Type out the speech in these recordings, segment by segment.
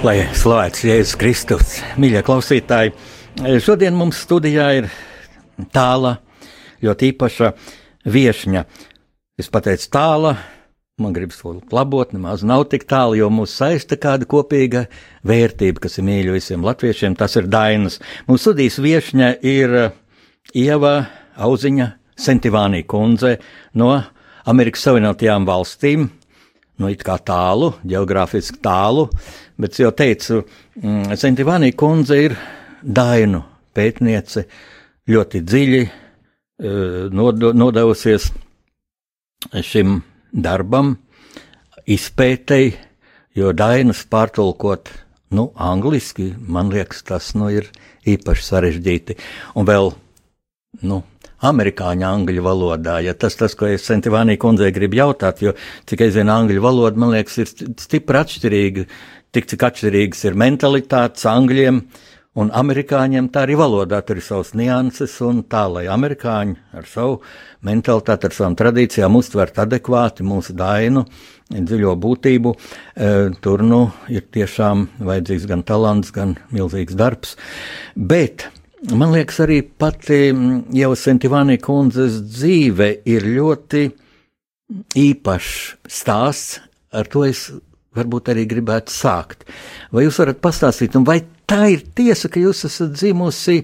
Lai slavēts Jēzus Kristus, mīļie klausītāji, šodien mums studijā ir tāla, ļoti īpaša viesņa. Es pateicu tāla, man gribas to labot, nemaz nav tik tālu, jo mūs saista kāda kopīga vērtība, kas ir mīļa visiem latviešiem, tas ir dainas. Mūsu studijas viesņa ir Ieva Auziņa Sentivānī kundze no Amerikas Savienotajām valstīm nu, it kā tālu, geogrāfiski tālu, bet jau teicu, mm, Sentivānija kundze ir dainu pētniece, ļoti dziļi eh, nodevusies šim darbam, izpētēji, jo dainas pārtulkot, nu, angliski, man liekas, tas nu ir īpaši sarežģīti. Un vēl, nu, amerikāņu angļu valodā. Ja tas, tas, ko es Sentivānī kundzei gribu jautāt, jo cik es zinu, angļu valoda, man liekas, ir stipri atšķirīga, tik cik atšķirīgas ir mentalitātes angļiem. Un amerikāņiem tā arī valodā tur ir savas nianses, un tā, lai amerikāņi ar savu mentalitāti, ar savām tradīcijām uztvert adekvāti mūsu dainu, dziļo būtību, e, tur nu ir tiešām vajadzīgs gan talants, gan milzīgs darbs. Bet Man liekas, arī pati mm, jau Sentivānī kundzes dzīve ir ļoti īpašs stāsts. Ar to es varbūt arī gribētu sākt. Vai jūs varat pastāstīt, vai tā ir tiesa, ka jūs esat dzimusi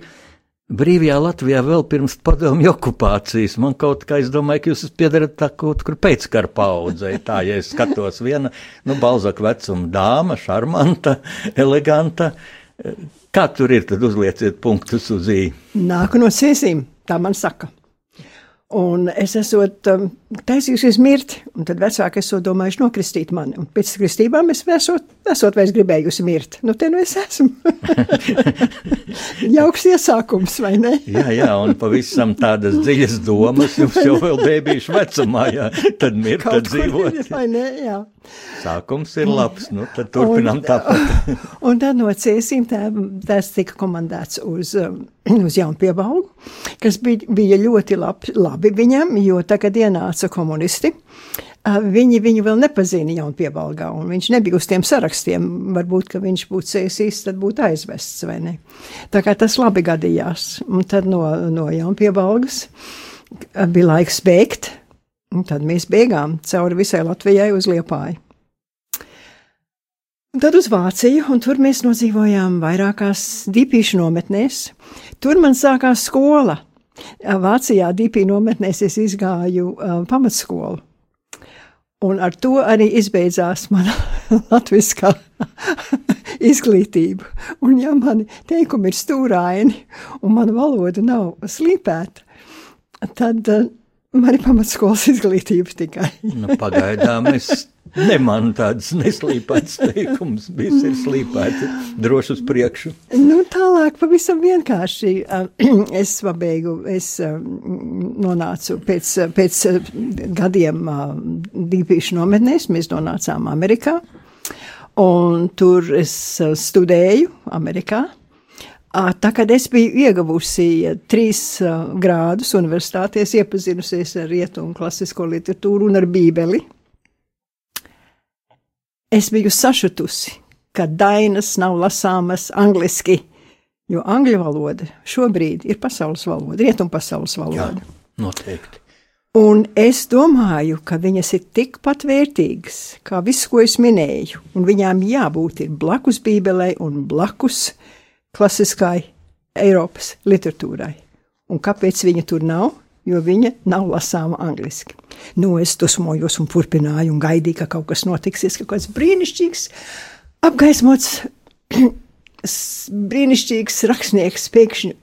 brīvajā Latvijā vēl pirms padomju okupācijas? Man kaut kā es domāju, ka jūs piedarat tā kaut kur pēckara paudzei. Tā, ja es skatos viena, nu, balzaka vecuma dāma, šarmanta, eleganta Kā tur ir, tad uzlieciet punktus uz īņa. Nāku no sēsīm, tā man saka. Un es esot um, taisījusies mirt, un tad vecāki esot domājuši nokristīt mani. Un pēc kristībām es esot, esot vairs gribējusi mirt. Nu, te nu es esmu. Jauks iesākums, vai ne? jā, jā, un pavisam tādas dziļas domas jums jau vēl bēbīšu vecumā, jā, tad mirt, tad dzīvot. Vai ne, jā. Sākums ir labs, nu tad turpinām tāpat. un tad no cēsīm tā, tās tika komandēts uz, um, uz Jaunpiebalgu, kas bija, bija ļoti labi, labi viņam, jo tagad ienāca komunisti. Viņi viņu vēl nepazina Jaunpiebalgā, un viņš nebija uz tiem sarakstiem. Varbūt, ka viņš būtu cēsīs, tad būtu aizvests, vai ne? Tā kā tas labi gadījās. Un tad no, no Jaunpiebalgas bija laiks bēgt, Un tad mēs bēgām cauri visai Latvijai uz Liepāju. Un tad uz Vāciju, un tur mēs nodzīvojām vairākās dīpīšu nometnēs. Tur man sākās skola. Vācijā dīpī nometnēs es izgāju uh, pamatskolu. Un ar to arī izbeidzās mana latviskā izglītība. Un ja mani teikumi ir stūraini un mana valoda nav slīpēta, tad uh, Man ir pamatskolas izglītība tikai. nu, pagaidām es nemanu tādas neslīpētas teikumus. Viss ir slīpēti, droši uz priekšu. Nu, tālāk pavisam vienkārši. Es pabeigು, es nonācu pēc, pēc gadiem dīpīšu nometnēs, mēs nonācām Amerikā. Un tur es studēju Amerikā. Tā kā es biju ieguvusi trīs grādus universitātēs, iepazinusies ar rietumu klasisko literatūru un ar bībeli, es biju sašutusi, ka dainas nav lasāmas angliski, jo angļu valoda šobrīd ir pasaules valoda, rietumu pasaules valoda. Jā, noteikti. Un es domāju, ka viņas ir tikpat vērtīgas kā viss, ko es minēju, un viņām jābūt blakus Bībelei un blakus klasiskai Eiropas literatūrai. Un kāpēc viņa tur nav? Jo viņa nav lasāma angliski. Nu, es dusmojos un turpināju, un gaidīju, ka kaut kas notiksies, ka kaut kas brīnišķīgs, apgaismots, brīnišķīgs rakstnieks pēkšņi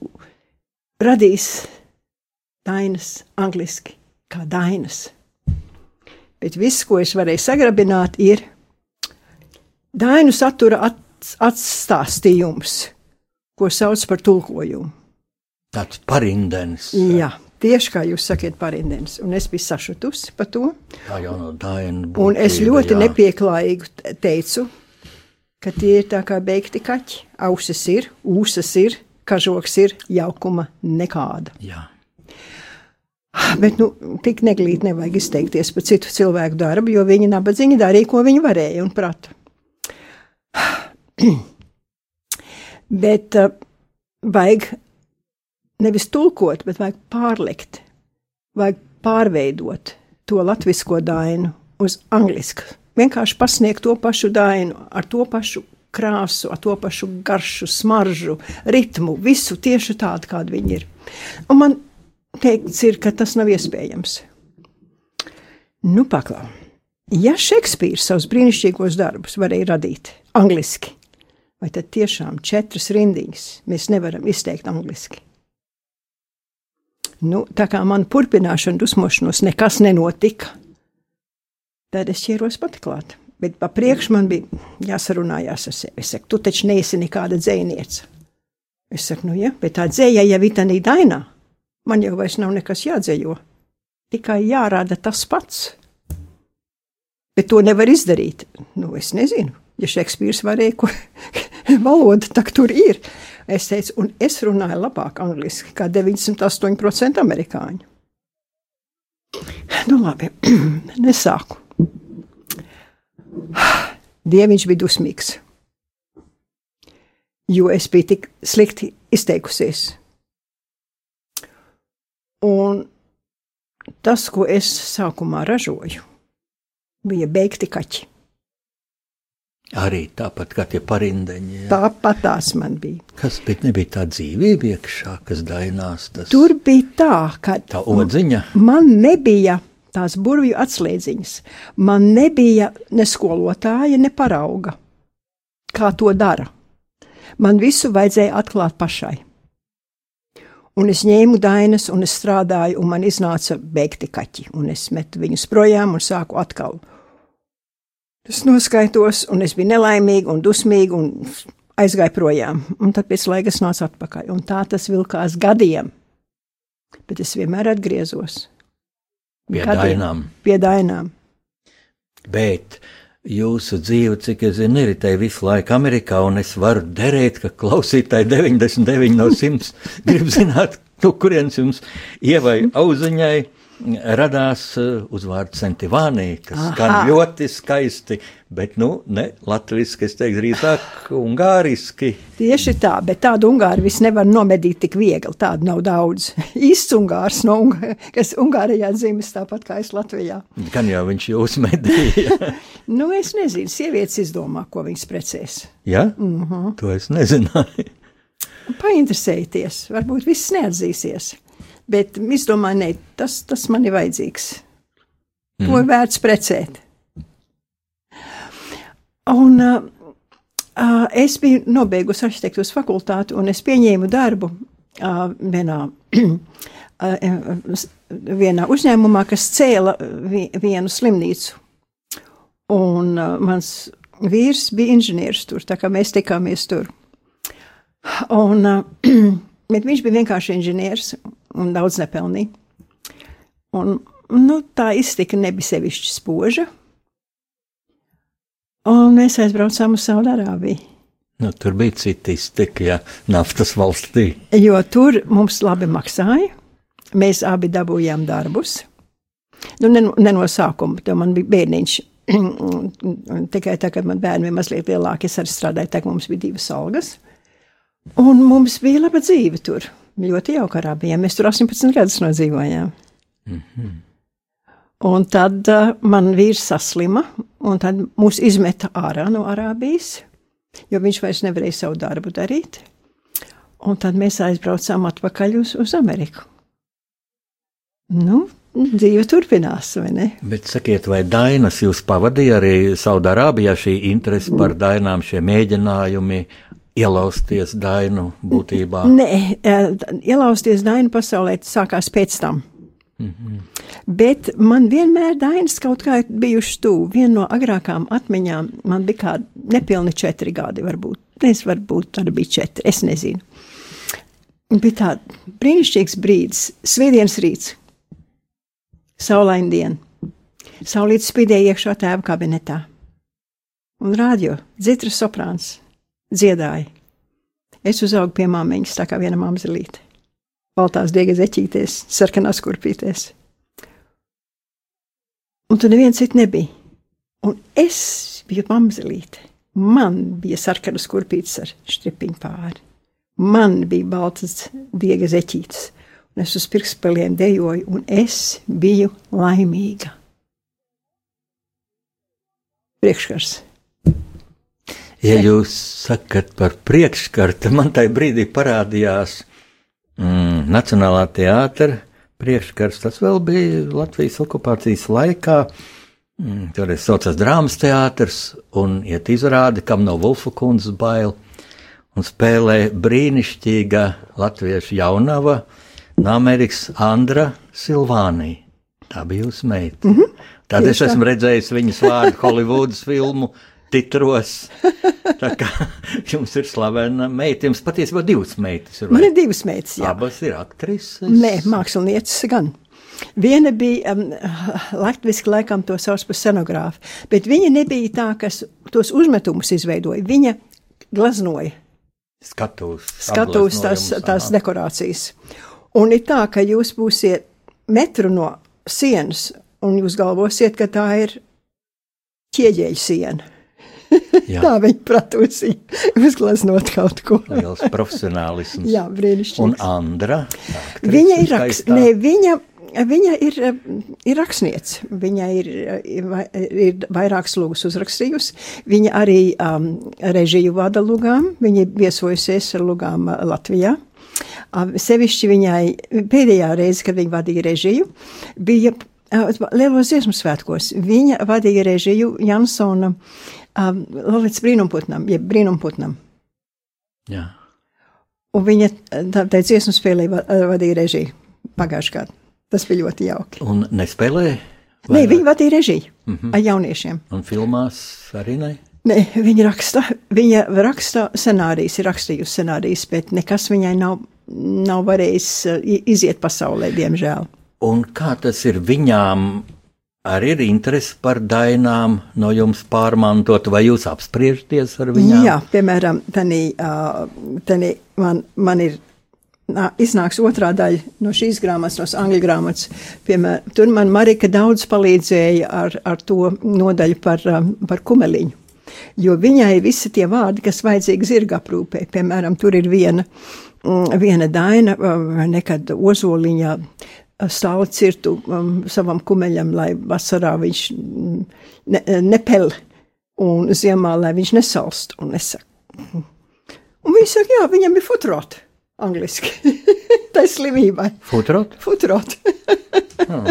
radīs tainas angliski. kā dainas. Bet viss, ko es varēju sagrabināt, ir dainu satura at, atstāstījums, ko sauc par tulkojumu. Tāds parindens. Jā, tieši kā jūs sakiet, parindens. Un es biju sašutusi par to. Tā jau no daina. Un es būtība, ļoti jā. nepieklājīgi te- teicu, ka tie ir tā kā beigti kaķi. Ausis ir, ūsas ir, kažoks ir, jaukuma nekāda. Jā. Bet nu, tik neglīti nevajag izteikties par citu cilvēku darbu, jo viņi nabadzīgi darīja, ko viņi varēja un prata. Bet uh, vajag nevis tulkot, bet vajag pārlikt, vajag pārveidot to latvisko dainu uz angļuisku. Vienkārši pasniegt to pašu dainu, ar to pašu krāsu, ar to pašu garšu, smaržu, ritmu, visu tieši tādu, kāda viņi ir. Un man teikts, ir, ka tas nav iespējams. Nu, paklau. Ja Šekspīrs savus brīnišķīgos darbus varēja radīt angliski, vai tad tiešām četras rindiņas mēs nevaram izteikt angliski? Nu, tā kā man turpināšana dusmošanos nekas nenotika, tad es ķēros pati klāt. Bet pa priekšu man bija jāsarunājās ar sevi. Es saku, tu taču neesi nekāda dzēniece. Es saku, nu ja, bet tā dzēja jau ir tā dainā. Man jau vairs nav nekas jādzējo. Tikai jārāda tas pats. Bet to nevar izdarīt. Nu, es nezinu, ja Šekspīrs varēja, ko valoda tak tur ir. Es teicu, un es runāju labāk angliski kā 98% amerikāņu. Nu, labi, nesāku. Dieviņš bija dusmīgs, jo es biju tik slikti izteikusies. Un tas, ko es sākumā ražoju, bija beigti kaķi. Arī tāpat kā tie parindeņi. Jā. Tāpat tās man bija. Kas bet nebija tā dzīvība iekšā, kas dainās? Tas, Tur bija tā, ka tā odziņa. man nebija tās burvju atslēdziņas, man nebija ne skolotāja, ne parauga, kā to dara. Man visu vajadzēja atklāt pašai. Un es ņēmu dainas, un es strādāju, un man iznāca beigti kaķi, un es metu viņus projām un sāku atkal. Es noskaitos, un es biju nelaimīga un dusmīga, un aizgāju projām. Un tad pēc laika es nācu atpakaļ, un tā tas vilkās gadiem. Bet es vienmēr atgriezos Pie Gadiem. dainām. pie dainām. Bet jūsu dzīve, cik es zinu, neritēja visu laiku Amerikā, un es varu derēt, ka klausītāji 99 no 100 grib zināt, no kurienes jums ievai auziņai radās uh, uzvārds Sentivānī, kas Aha. skan ļoti skaisti, bet, nu, ne latviski, es teiktu, drīzāk ungāriski. Tieši tā, bet tādu ungāru vis nevar nomedīt tik viegli. Tādu nav daudz. Īsts ungārs, no Ungā, kas Ungārijā dzīves tāpat kā es Latvijā. Gan jau viņš jūs medīja. Nu, es nezinu, sievietes izdomā, ko viņas precēs. ja? Mm -hmm. To es nezināju. Painteresējieties, varbūt viss neatzīsies. Bet es domāju, ne, tas, tas man ir vajadzīgs. Mm. To ir vērts precēt. Un uh, uh, es biju nobeigusi arhitektūras fakultāti, un es pieņēmu darbu uh, vienā, uh, vienā uzņēmumā, kas cēla vi, vienu slimnīcu. Un uh, mans vīrs bija inženieris tur, tā kā mēs tikāmies tur. Un, uh, bet viņš bija vienkārši inženieris un daudz nepelnīja. Un, nu, tā iztika nebija sevišķi spoža. Un mēs aizbraucām uz Saudārābiju. Nu, tur bija citi iztekļi, ja naftas valstī. Jo tur mums labi maksāja. Mēs abi dabūjām darbus. Nu, ne, ne no sākuma, jo man bija bērniņš. Tikai tā, kad man bērni bija mazliet lielāki, es arī strādāju, tā kā mums bija divas algas. Un mums bija laba dzīve tur. Ļoti jauka arābijā. Mēs tur 18 gadus nodzīvojām. Mm -hmm. Un tad uh, man vīrs saslima, un tad mūs izmeta ārā no Arābijas, jo viņš vairs nevarēja savu darbu darīt. Un tad mēs aizbraucām atpakaļ uz, uz Ameriku. Nu, dzīve turpinās, vai ne? Bet sakiet, vai Dainas jūs pavadīja arī Saudārābijā šī interese par dainām, šie mēģinājumi ielausties dainu būtībā? Nē, eh, ielausties Dainu pasaulē sākās pēc tam. Mm -hmm. Bet man vienmēr Dainis kaut kā ir bijuši tuvu. Viena no agrākām atmiņām man bija kādi nepilni četri gadi, varbūt. Es varbūt tad bija četri, es nezinu. Bija tāds brīnišķīgs brīdis, svētdienas rīts, saulaina diena. Saulītis spīdēja iekšā tēva kabinetā. Un rādio, dzitras soprāns, dziedāja. Es uzaugu pie māmiņas, tā kā viena mamzelīte baltās diegas eķīties, sarkanās kurpīties. Un tur neviens cits nebija. Un es biju mamzelīte. Man bija sarkanas kurpītes ar stripiņu pāri. Man bija baltas diegas eķītes. Un es uz pirkspēliem dejoju, un es biju laimīga. Priekškars. Ja jūs sakat par priekškaru, tad man tajā brīdī parādījās mm, Nacionālā teātra priekškars. Tas vēl bija Latvijas okupācijas laikā. Mm, Toreiz saucās drāmas teātris un iet izrādi, kam no Vulfa kundzes bail. Un spēlē brīnišķīga latviešu jaunava Amerikas Andra Silvānija. Tā bija jūsu meita. Mm -hmm. Tad es esmu redzējis viņas vārdu Holivudas filmu titros. Tā kā jums ir slavena meita, jums patiesībā divas meitas ir. Man ir divas meitas, jā. Abas ir aktrises. Nē, mākslinieces gan. Viena bija um, latviešu laikam to sauc par scenogrāfu, bet viņa nebija tā, kas tos uzmetumus izveidoja. Viņa glaznoja. Skatūs. Skatūs tās, tās dekorācijas. Un ir tā, ka jūs būsiet metru no sienas, un jūs galvosiet, ka tā ir ķieģeļa siena. Tā viņa pratūsīja, uzgleznot kaut ko. Liels profesionālisms. Jā, brīnišķīgi. Un Andra? Viņa ir raksts, ne, viņa, viņa ir, ir rakstniece. Viņa ir, ir vairākas lūgas uzrakstījusi. Viņa arī um, režiju vada lugām. Viņa viesojusies ar lugām uh, Latvijā. Um, sevišķi viņai pēdējā reize, kad viņa vadīja režiju, bija uh, Lielos dziesmu svētkos. Viņa vadīja režiju Jansona um, Lalits brīnumputnam, jeb brīnumputnam. Jā. Un viņa tā, tā dziesmu spēlē vadīja režiju pagājušajā gadā. Tas bija ļoti jauki. Un nespēlēja? Nē, viņa vadīja režiju mm -hmm. ar jauniešiem. Un filmās arī ne? Nē, viņa raksta, viņa raksta scenārijas, ir rakstījusi scenārijas, bet nekas viņai nav, nav varējis iziet pasaulē, diemžēl. Un kā tas ir viņām arī ir interese par dainām no jums pārmantot, vai jūs apspriežaties ar viņām? Jā, piemēram, tanī, tanī man, man ir nā, iznāks otrā daļa no šīs grāmatas, no angļu grāmatas. Piemēram, tur man Marika daudz palīdzēja ar, ar to nodaļu par, par kumeliņu. Jo viņai visi tie vārdi, kas vajadzīgi zirga aprūpē, piemēram, tur ir viena, viena daina, nekad ozoliņā stāvu cirtu um, savam kumeļam, lai vasarā viņš mm, ne, nepel un ziemā, lai viņš nesalst. Un, es saku, un viņi saka, jā, viņam ir futrot, angliski. Tā ir slimībai. Futrot? Futrot. oh,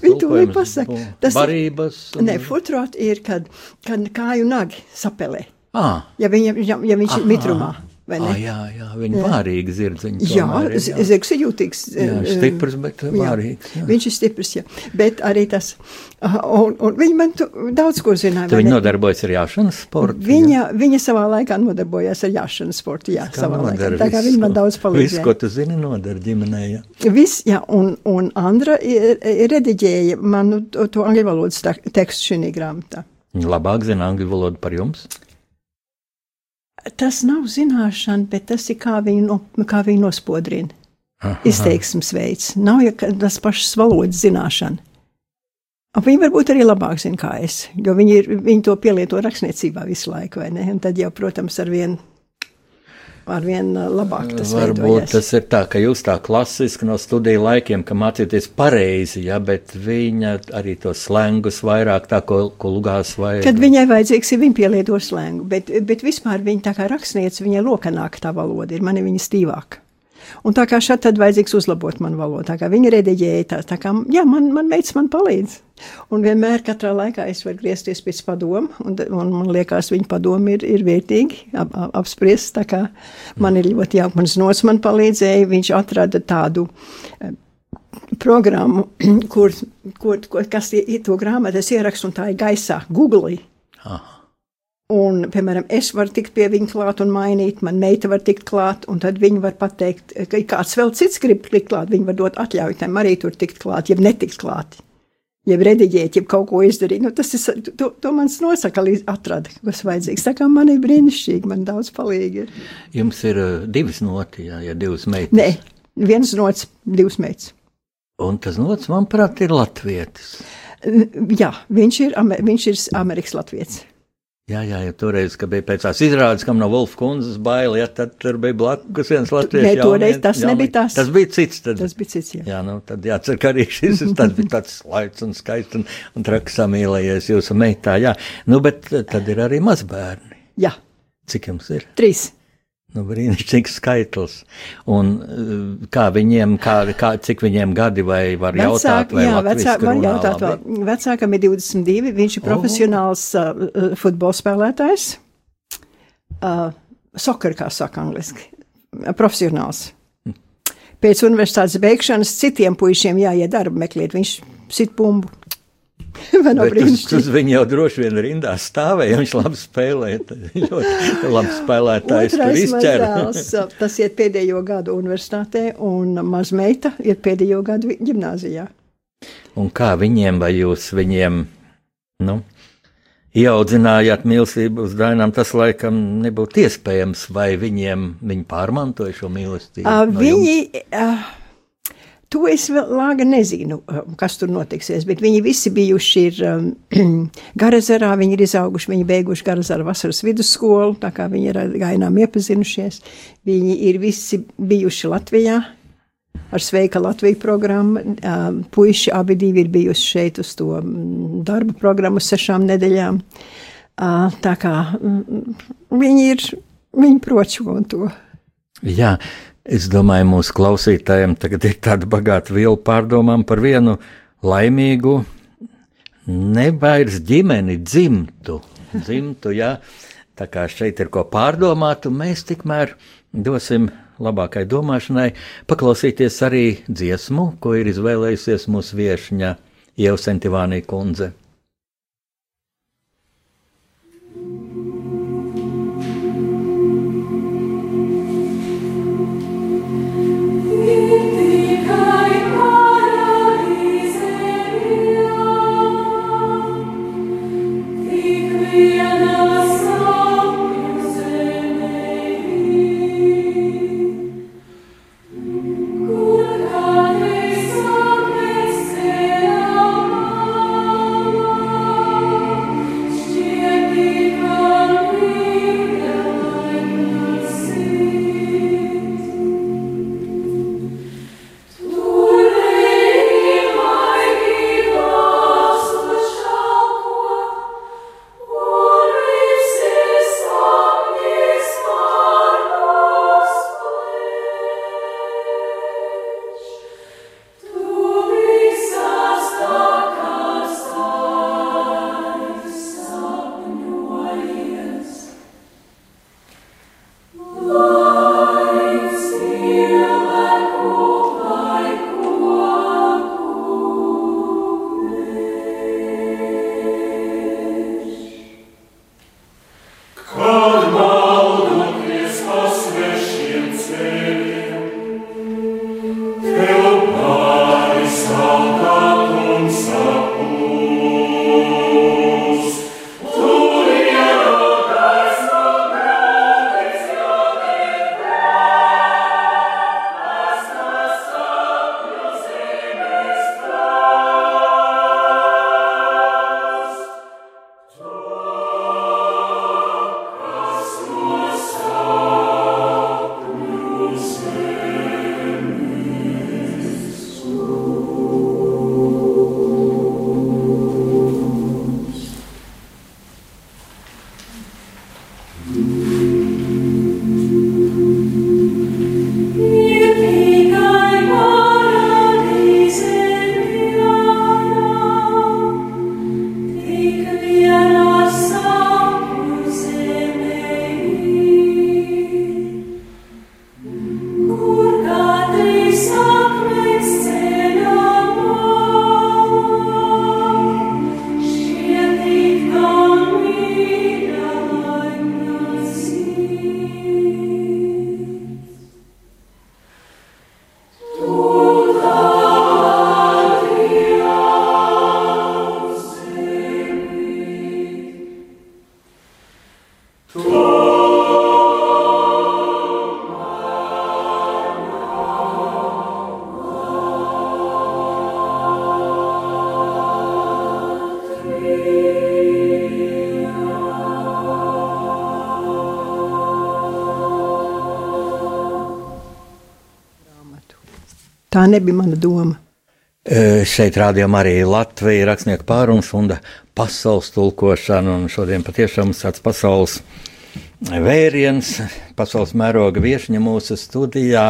Viņi to nepasaka. Tas barības. Un... Nē, futrot ir, kad, kad kāju nagi sapelē. Ah. Ja, viņa, ja, ja viņš ir mitrumā. Ah, jā, jā, viņa ir vārīga zirdziņa. Jā, zirgs ir jūtīgs. Jā, eh, stiprs, bet vārīgs. Jā. Viņš ir stiprs, jā. Bet arī tas, un, un viņa man tu, daudz ko zināja. Tu viņa nodarbojas ar jāšanas sportu? Viņa, jā. viņa savā laikā nodarbojās ar jāšanas sportu, jā, Kā savā laikā. Tā kā viņa man daudz palīdzēja. Viss, ko tu zini, nodara ģimenē, jā. Viss, jā, un, un Andra rediģēja manu to, to angļu valodas tekstu šī grāmatā. Labāk zina angļu valodu par jums? Tas nav zināšana, bet tas ir kā viņu, no, kā viņu nospodrina. Aha. Izteiksmes veids. Nav jau tas pašs valodas zināšana. Un viņi varbūt arī labāk zina, kā es, jo viņi, ir, viņi to pielieto rakstniecībā visu laiku, vai ne? Un tad jau, protams, ar vienu ar vien uh, labāk tas Varbūt veidojas. tas ir tā, ka jūs tā klasiski no studiju laikiem, ka mācīties pareizi, ja, bet viņa arī to slengus vairāk tā, ko, ko lugās vai. Kad viņai vajadzīgs, ir viņa pielieto slengu, bet, bet vispār viņa tā kā rakstniece, viņa lokanāk tā valoda ir, man ir viņa stīvāka. Un tā kā šeit tad vajadzīgs uzlabot manu valodu, tā kā viņa rediģēja tā, tā kā, jā, man, man veids man palīdz. Un vienmēr katrā laikā es varu griezties pēc padomu, un, un man liekas, viņa padomu ir, ir vērtīgi ap, ap, apspriest, tā kā man ir ļoti jauki, mans nots man palīdzēja, viņš atrada tādu, programmu, kur, kur, kur kas ir to grāmatu, es ierakstu un tā ir gaisā, Google. Aha. Un, piemēram, es varu tikt pie viņa klāt un mainīt, man meita var tikt klāt, un tad viņi var pateikt, ka ja kāds vēl cits grib tikt klāt, viņi var dot atļauju tam arī tur tikt klāt, ja netikt klāt. Ja rediģēt, ja kaut ko izdarīt, nu, tas ir, to, to mans nosaka, līdz atrada, kas vajadzīgs. Tā kā man ir brīnišķīgi, man daudz palīgi ir. Jums ir uh, divas noti, jā, ja divas meitas. Nē, viens nots, divas meitas. Un tas nots, manuprāt, ir latvietis. Jā, viņš ir, viņš ir Amerikas latvietis. Jā, jā, ja toreiz, kad bija pēc tās izrādes, kam no Wolfa kundzes baila, ja tad tur bija blakus viens latviešu. Nē, toreiz tas jaunie, nebija tas. Tas bija cits. Tad, tas bija cits, jā. Jā, nu, tad jācer, ka arī šis tas bija tāds laids un skaists un, un traks samīlējies jūsu meitā, jā. Nu, bet tad ir arī mazbērni. Jā. Cik jums ir? Trīs. Nu, brīnišķīgs skaitlis. Un eh, kā viņiem, kā, kā, cik viņiem gadi vai var Vecāk, jautāt, vai jā, vecāk, var jautāt vēl. Vecākam ir 22, viņš ir profesionāls oh. uh, futbolspēlētājs. Uh, soccer, kā saka angliski. Profesionāls. Pēc universitātes beigšanas citiem puišiem jāiet darbu meklēt. Viņš sit bumbu. uz, uz viņu jau droši vien rindā stāvēja. Viņš labi spēlēja. Ļoti labi spēlētājs tur izķēra. Tas iet pēdējo gadu universitātē, un mazmeita iet pēdējo gadu ģimnāzijā. Un kā viņiem vai jūs viņiem, nu, ieaudzinājāt mīlestību uz dainām, tas laikam nebūtu iespējams, vai viņiem viņi pārmantoja šo mīlestību? Uh, no viņi. Uh, To es vēl lāga nezinu, um, kas tur notiksies, bet viņi visi bijuši ir um, Garazarā, viņi ir izauguši, viņi beiguši Garazara vasaras vidusskolu, tā kā viņi ir gainām iepazinušies. Viņi ir visi bijuši Latvijā ar Sveika Latviju programmu. Um, puiši abi divi ir bijuši šeit uz to mm, darba programmu sešām nedēļām. Uh, tā kā mm, viņi ir, viņi proču un to. Jā, Es domāju, mūsu klausītājiem tagad ir tāda bagāta viela pārdomām par vienu laimīgu, nevairs ģimeni dzimtu. dzimtu jā. Tā kā šeit ir ko pārdomāt, un mēs tikmēr dosim labākai domāšanai paklausīties arī dziesmu, ko ir izvēlējusies mūsu viesņa Jevsentivānija kundze. Šeit rādījām arī Latviju rakstnieku pārunas un pasaules tulkošanu, un šodien patiešām tāds pasaules vēriens, pasaules mēroga viešņa mūsu studijā,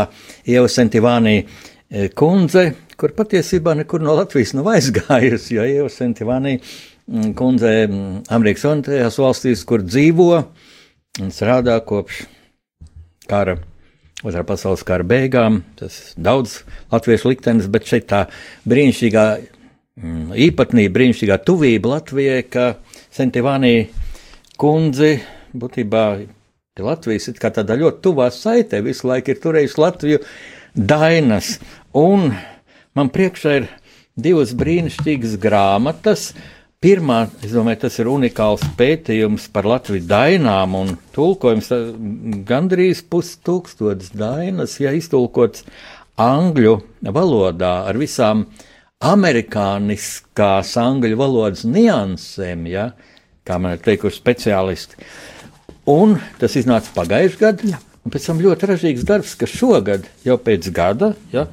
Ieva Sentivānī e, kundze, kur patiesībā nekur no Latvijas nav aizgājusi, jo Ieva Sentivānī mm, kundze mm, Amerikas Savienotajās valstīs, kur dzīvo un strādā kopš kara Otrā pasaules kara beigām. Tas daudz latviešu liktenis, bet šeit tā brīnišķīgā mm, īpatnība, brīnišķīgā tuvība Latvijai, ka Sentivānī kundzi būtībā Latvijas ir tādā ļoti tuvā saitē, visu laiku ir turējusi Latviju dainas. Un man priekšā ir divas brīnišķīgas grāmatas, Pirmā, es domāju, tas ir unikāls pētījums par Latvijas dainām un tulkojums. Gandrīz pustūkstotis dainas, ja iztulkots angļu valodā ar visām amerikāniskās angļu valodas niansēm, ja, kā man ir teikuši speciālisti. Un tas iznāca pagājušajā gadā, un pēc tam ļoti ražīgs darbs, ka šogad, jau pēc gada, ja,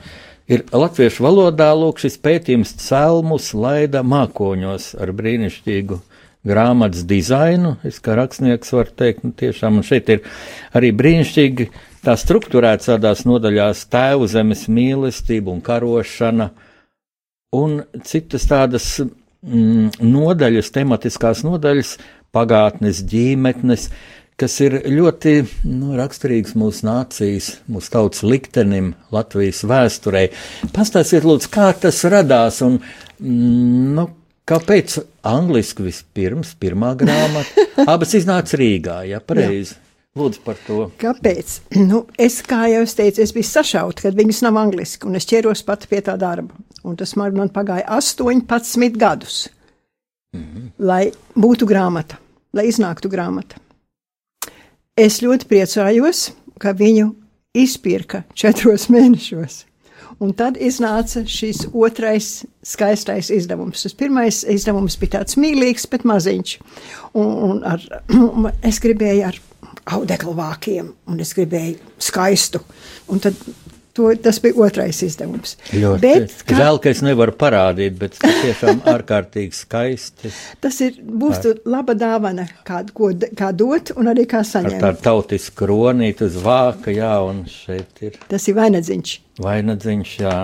ir latviešu valodā lūk šis pētījums celmus laida mākoņos ar brīnišķīgu grāmatas dizainu. Es kā rakstnieks varu teikt, nu tiešām, un šeit ir arī brīnišķīgi tā struktūrēts tādās nodaļās tēvu zemes mīlestība un karošana, un citas tādas mm, nodaļas, tematiskās nodaļas, pagātnes, ģīmetnes, kas ir ļoti nu, raksturīgs mūsu nācijas, mūsu tautas liktenim, Latvijas vēsturei. Pastāstiet, lūdzu, kā tas radās un mm, nu, kāpēc angliski vispirms, pirmā grāmata, abas iznāca Rīgā, ja pareizi. Lūdzu par to. Kāpēc? Nu, es, kā jau es teicu, es biju sašauta, kad viņas nav angliski, un es ķeros pat pie tā darba. Un tas man, man pagāja 18 gadus, mm -hmm. lai būtu grāmata, lai iznāktu grāmata. Es ļoti priecājos, ka viņu izpirka četros mēnešos. Un tad iznāca šis otrais skaistais izdevums. Tas pirmais izdevums bija tāds mīlīgs, bet maziņš. Un, un ar, es gribēju ar audeklu vākiem, un es gribēju skaistu. Un tad To, tas bija otrais izdevums. Ļoti bet, kā, žēl, ka es nevaru parādīt, bet tas tiešām ārkārtīgi skaisti. Tas ir, būs Ar, laba dāvana, kā, ko, kā dot un arī kā saņemt. Ar tādu tautisku kronītu uz vāka, jā, un šeit ir. Tas ir vainadziņš. Vainadziņš, jā.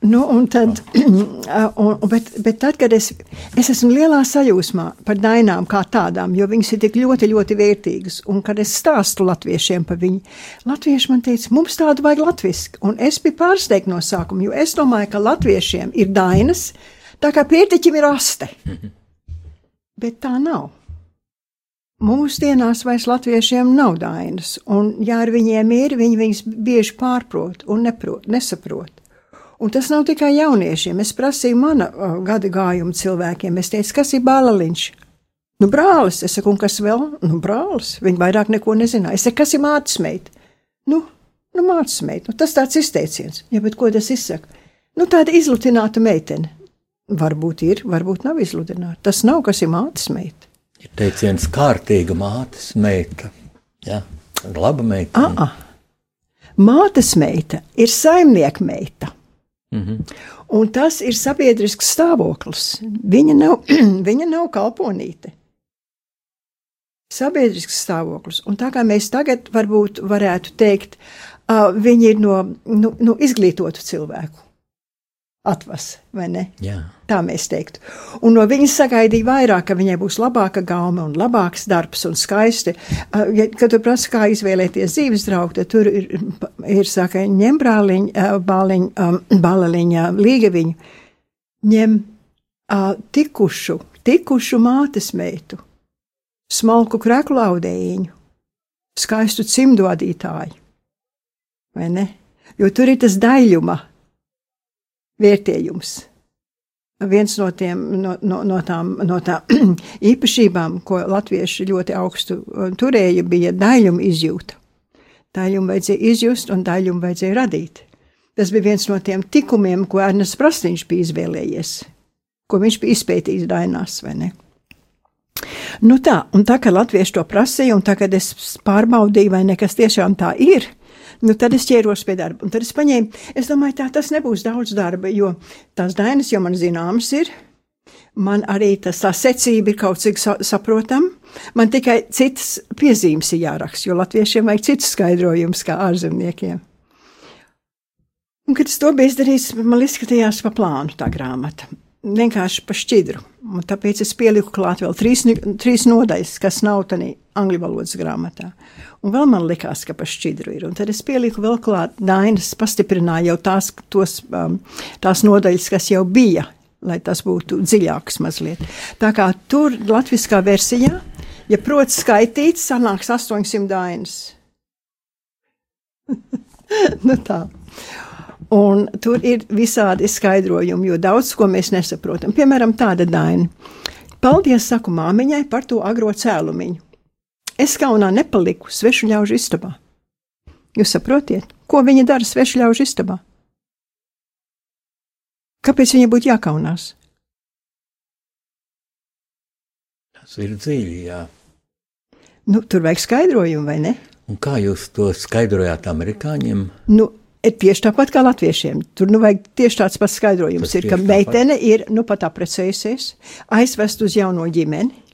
Nu, un tad, un, bet, bet tad, kad es, es esmu lielā sajūsmā par dainām kā tādām, jo viņas ir tik ļoti, ļoti vērtīgas, un kad es stāstu latviešiem par viņu, latvieši man teica, mums tādu vajag latviski, un es biju pārsteigta no sākuma, jo es domāju, ka latviešiem ir dainas, tā kā pētiķim ir aste. Bet tā nav. Mūsdienās vairs latviešiem nav dainas, un ja ar viņiem ir, viņi viņus bieži pārprot un neprot, nesaprot. Un tas nav tikai jauniešiem. Es prasīju mana uh, gada gājuma cilvēkiem. Es teicu, kas ir bāliņš? Nu, brālis. Es saku, un kas vēl? Nu, brālis. Viņi vairāk neko nezināja. Es saku, kas ir mātes meita? Nu, nu mātes meita. Nu, tas tāds izteiciens. Ja, bet ko tas izsaka? Nu, tāda izlutināta meitene. Varbūt ir, varbūt nav izlutināta. Tas nav, kas ir mātes meita. Ir teiciens kārtīga mātes meita. Jā, laba meita. Ah. Mātes meita ir saimnieka meita. -hmm. Un tas ir sabiedrisks stāvoklis. Viņa nav, viņa nav kalponīte. Sabiedrisks stāvoklis. Un tā kā mēs tagad varbūt varētu teikt, uh, viņi ir no nu, nu, izglītotu cilvēku atvas, vai ne? Jā. Tā mēs teiktu. Un no viņas sagaidīja vairāk, ka viņai būs labāka gaume un labāks darbs un skaisti. Ja, kad tu prasi, kā izvēlēties dzīves draugu, tad tur ir, ir saka, ņem brāliņu, bāliņu, balaliņu, līgaviņu, ņem tikušu, tikušu mātes meitu, smalku kreklu audējiņu, skaistu cimdodītāju, vai ne? Jo tur ir tas daļuma vērtējums. Viens no, tiem, no, no, no tām, no tām īpašībām, ko latvieši ļoti augstu uh, turēja, bija daļuma izjūta. Daļumu vajadzēja izjust un daļumu vajadzēja radīt. Tas bija viens no tiem tikumiem, ko Ernsts Prastīņš bija izvēlējies, ko viņš bija izpētījis dainās? Nu tā, un tā kā latvieši to prasīja, un tagad es pārbaudīju, vai nekas tiešām tā ir, Nu, tad es ķēros pie darba, un tad es paņēmu, es domāju, tā tas nebūs daudz darba, jo tās dainas jau man zināmas ir, man arī tas tā secība ir kaut cik sa saprotama, man tikai citas piezīmes ir jāraksta, jo latviešiem vajag cits skaidrojums kā ārzemniekiem. Un, kad es to biju izdarījis, man izskatījās pa plānu tā grāmata vienkārši pa šķidru. Un tāpēc es pieliku klāt vēl trīs, trīs nodaļas, kas nav tādā angļu valodas grāmatā. Un vēl man likās, ka pa šķidru ir. Un tad es pieliku vēl klāt dainas, pastiprināju jau tās, tos, um, tās nodaļas, kas jau bija, lai tas būtu dziļāks mazliet. Tā kā tur latviskā versijā, ja prot skaitīt, sanāks 800 dainas. nu tā. Un tur ir visādi skaidrojumi, jo daudz ko mēs nesaprotam. Piemēram, tāda daina. Paldies, saku māmiņai par to agro cēlumiņu. Es kaunā nepaliku svešu ļaužu istabā. Jūs saprotiet, ko viņa dara svešu ļaužu istabā? Kāpēc viņa būtu jākaunās? Tas ir dziļi, jā. Nu, tur vajag skaidrojumu, vai ne? Un kā jūs to skaidrojāt amerikāņiem? Nu, ir tieši tāpat kā latviešiem. Tur nu vajag tieši tāds pats skaidrojums, tas ir, ka meitene ir nu pat aprecējusies, aizvest uz jauno ģimeni,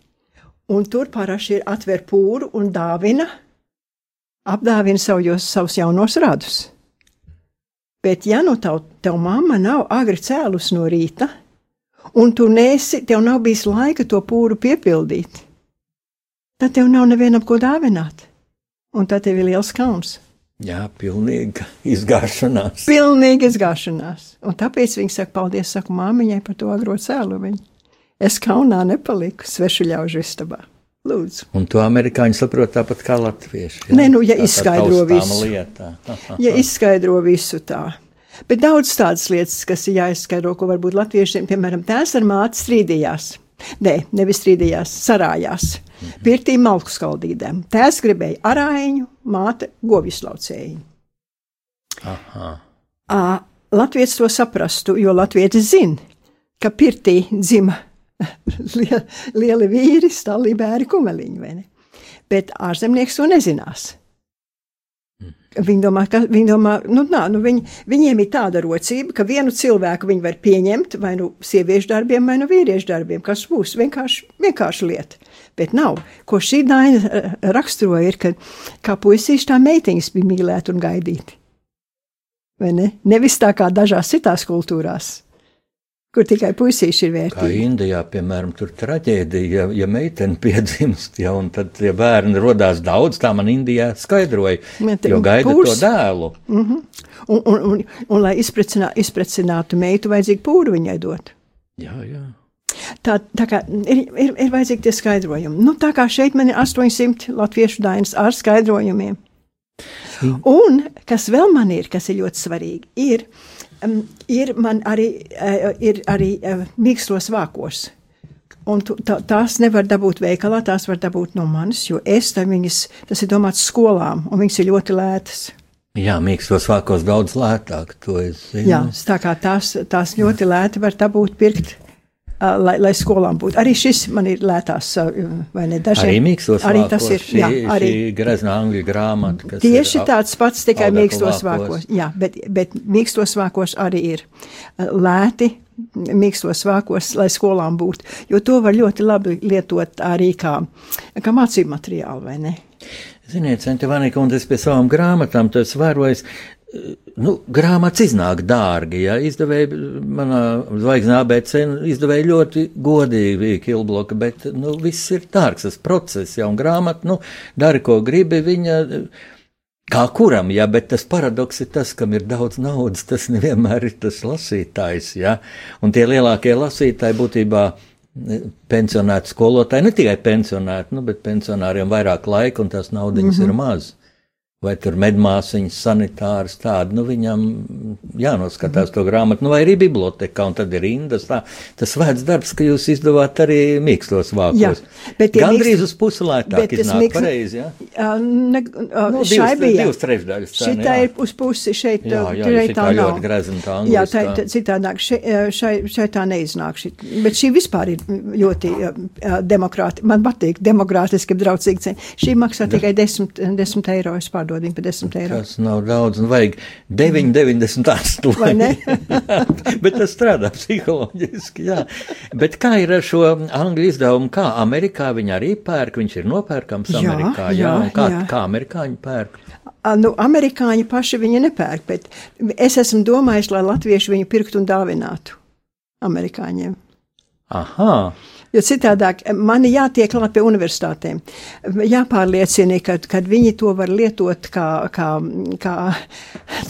un tur parasti ir atver pūru un dāvina, apdāvina savus, savus jaunos radus. Bet, ja nu tev, tev mamma nav agri cēlus no rīta, un tu nesi, tev nav bijis laika to pūru piepildīt, tad tev nav nevienam ko dāvināt, un tad tev ir liels kauns. Jā, pilnīga izgāšanās. Pilnīga izgāšanās. Un tāpēc viņi saka, paldies, saku māmiņai par to agro cēlu. Viņu. Es kaunā nepaliku svešu ļaužu istabā. Lūdzu. Un to amerikāņi saprot tāpat kā latvieši. Jā? Nē, nu, ja tā, izskaidro visu. Lietā. ja izskaidro visu tā. Bet daudz tādas lietas, kas ir jāizskaidro, ko varbūt latviešiem, piemēram, tēvs ar māti strīdījās. Nē, nevis strīdījās, sarājās. Pirtī malku skaldīdēm. Tēvs gribēja arāņu, māte govju slaucēju. Latvijas to saprastu, jo Latvijas zina, ka pirtī dzima lieli vīri, stāvīgi bērni kumeliņi? Bet ārzemnieks to nezinās. Viņi domā, ka viņi domā, nu, nā, nu viņi, viņiem ir tāda rocība, ka vienu cilvēku viņi var pieņemt vai nu sieviešu darbiem, vai nu vīriešu darbiem, kas būs vienkārši, vienkārši lieta. Bet nav. Ko šī daina eh, raksturoja, ir, ka kā puisīši tā meitiņas bija mīlēti un gaidīti. Vai ne? Nevis tā kā dažās citās kultūrās kur tikai puisīši ir vērtīgi. Kā Indijā, piemēram, tur traģēdija, ja, ja meitene piedzimst, ja, un tad ja bērni rodās daudz, tā man Indijā skaidroja, jo gaida pūrs. to dēlu. Mm -hmm. un, un, un, un, lai izprecinā, izprecinātu meitu, vajadzīgi pūru viņai dot. Jā, jā. Tā, tā kā ir, ir, ir vajadzīgi tie skaidrojumi. Nu, tā kā šeit man ir 800 latviešu dainas ar skaidrojumiem. Mm. Un kas vēl man ir, kas ir ļoti svarīgi, ir um, ir man arī, uh, ir arī uh, mīkstos vākos. Un tu, tā, tās nevar dabūt veikalā, tās var dabūt no manis, jo es tam viņas, tas ir domāts skolām, un viņas ir ļoti lētas. Jā, mīkstos vākos daudz lētāk, to es zinu. Jā, tā kā tās, tās ļoti lēti var dabūt pirkt lai, lai skolām būtu. Arī šis man ir lētās, vai ne? Dažiem, arī mīkstos arī tas ir, šī, jā, arī. Grezna angļu grāmata, Tieši ir, tāds pats, tikai mīkstos vākos. Jā, bet, bet mīkstos vākos arī ir lēti, mīkstos vākos, lai skolām būtu, jo to var ļoti labi lietot arī kā, kā mācību materiālu, vai ne? Ziniet, Centivānī kundze, es pie savām grāmatām to esmu vērojis, nu, grāmatas iznāk dārgi. Ja? Izdevēji, manā zvaigznā ABC izdevēja ļoti godīgi kilbloka, bet nu, viss ir dārgs, tas process, ja un grāmata, nu, dari, ko gribi, viņa. Kā kuram, jā, bet tas paradoks ir tas, kam ir daudz naudas, tas nevienmēr ir tas lasītājs, jā. Un tie lielākie lasītāji būtībā pensionēti skolotāji, ne tikai pensionēti, nu, bet pensionāriem vairāk laika un tās naudiņas mm -hmm. ir maz vai tur medmāsiņas, sanitārs, tādi, nu viņam jānoskatās to grāmatu, nu vai arī biblioteka, un tad ir rindas, tā, tas vērts darbs, ka jūs izdevāt arī mīkstos vākos. Jā, bet Gandrīz mīkst... uz pusi lētāk iznāk mīkst... pareizi, jā? Uh, ne, uh, nu, divas, bija. Divas trešdaļas. Tā, šitā ir uz pusi, šeit, jā, jā, šeit tā nav. ļoti grezna tā angliskā. Jā, tā ir citādāk, šeit, šai, šai tā neiznāk, šit, bet šī vispār ir ļoti uh, demokrāti, man patīk, demokrātiski, draudzīgi cena. Šī maksā tikai 10, 10 eiro, es pārdodu pārdod viņu par 10 eiro. Tas nav daudz, un vajag 9,98. Vai ne? Bet tas strādā psiholoģiski, jā. Bet kā ir ar šo angļu izdevumu? Kā Amerikā viņi arī pērk? Viņš ir nopērkams Jā, Amerikā, jā. jā, un kā, jā. kā amerikāņi pērk? Nu, amerikāņi paši viņa nepērk, bet es esmu domājis, lai latvieši viņu pirktu un dāvinātu amerikāņiem. Aha, Jo citādāk man ir jātiek klāt pie universitātēm. Jāpārliecina, ka kad viņi to var lietot kā, kā, kā,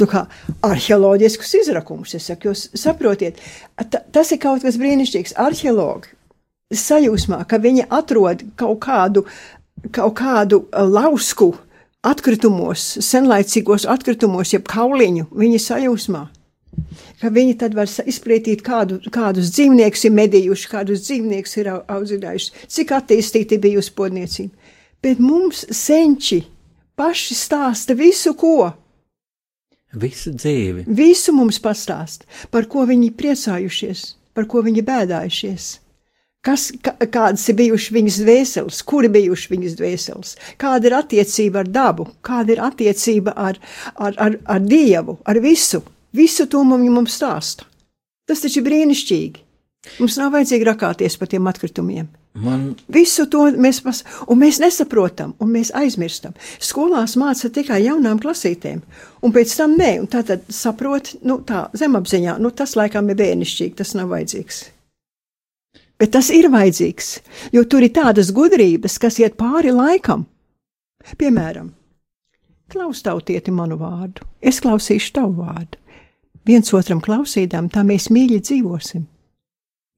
nu, kā arheoloģiskus izrakumus. Es saku, jūs saprotiet, ta, tas ir kaut kas brīnišķīgs. Arheologi sajūsmā, ka viņi atrod kaut kādu, kaut kādu uh, lausku atkritumos, senlaicīgos atkritumos, jeb kauliņu, viņi sajūsmā ka viņi tad var izpētīt, kādu, kādus dzīvniekus ir medījuši, kādus dzīvniekus ir au- audzinājuši, cik attīstīti bijusi podniecība. Bet mums senči paši stāsta visu, ko. visu dzīvi. Visu mums pastāst, par ko viņi priecājušies, par ko viņi bēdājušies. Kas, kā, kādas ir bijušas viņas dvēseles, kuri bijuši viņas dvēseles, kāda ir attiecība ar dabu, kāda ir attiecība ar, ar, ar, ar dievu, ar visu. Visu to mums, mums stāsta. Tas taču ir brīnišķīgi. Mums nav vajadzīgi rakāties par tiem atkritumiem. Man Visu to mēs, pas, mēs nesaprotam, un mēs aizmirstam. Skolās māca tikai jaunām klasītēm, un pēc tam nē, un tā tad saprot, nu tā zemapziņā, nu tas laikam ir bērnišķīgi, tas nav vajadzīgs. Bet tas ir vajadzīgs, jo tur ir tādas gudrības, kas iet pāri laikam. Piemēram, klaustautieti manu vārdu, es klausīšu tavu vārdu. Viens otram klausīdām, tā mēs mīļi dzīvosim.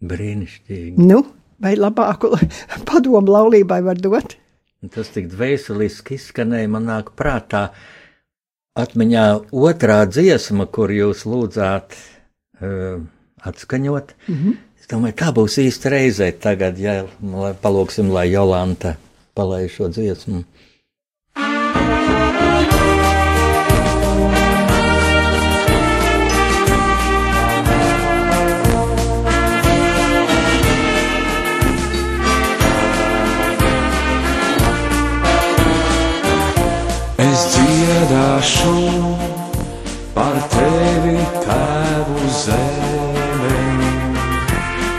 brīnišķīgi. Nu, vai labāku padomu laulībai var dot? Tas tik dvēseliski izskanēja, man nāk prātā atmiņā otrā dziesma, kur jūs lūdzāt uh, atskaņot. Mm. -hmm. Es domāju, tā būs īsta reize tagad, ja palūksim, lai Jolanta palaiž šo dziesmu. Dziedāšu par tevi, tēvu zeme,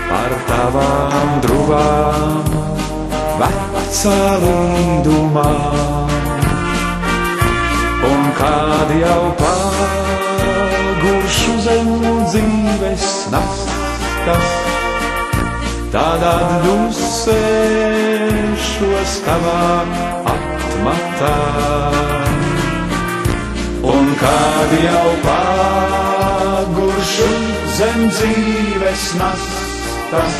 par tavām drūmām, vecā lindumām. Un kad jau paguršu zem dzīves nastas, tad atdusēšos tavā atmatā. Kad jau paguršu zem dzīves nastas,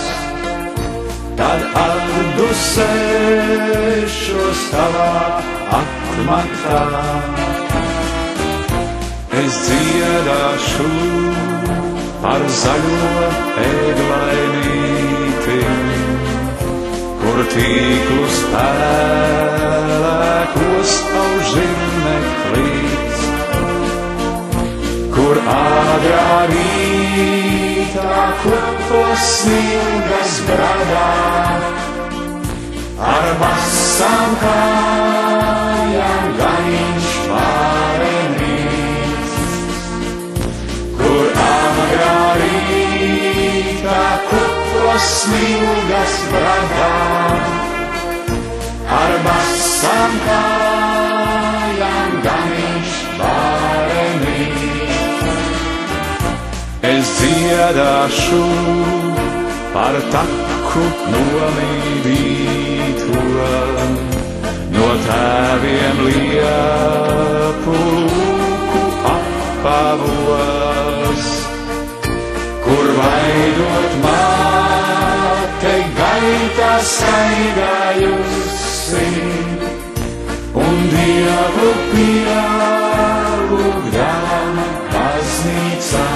tad atdusēšos tavā atmatā. Es dziedāšu par zaļo eglainīti, kur tīklus pēlēkos aužirneklīts, kur āgrā rītā kopos smilgas bradā, ar masām kājām ganiņš pārenīts, kur āgrā rītā kopos smilgas bradā, ar masām kājām dziedāšu par taku nomīdīto, no tēviem liepu lūku apavos, kur vaidot māte gaitā staigājusi un dievu pielūgdama baznīcā,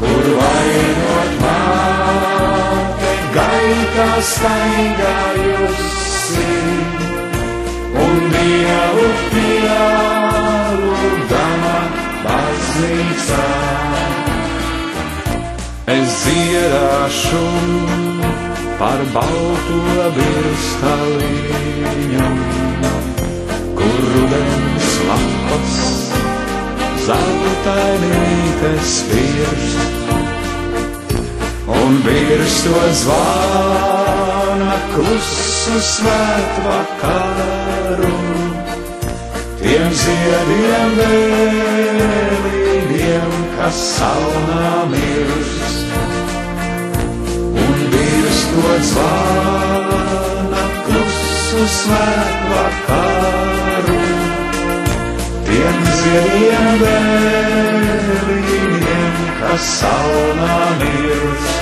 kur vainot māte gaitā staigājusi un dievu pielūgdama baznīcā. Es dziedāšu par balto virstaliņu, kur mītes virs, un virs to zvana klusu svētvakaru. Tiem ziediem vēlīgiem, kas salnā mirst, un virs to zvana klusu svētvakaru. Tiem ziediem vēlīgiem, kas salnā mirst.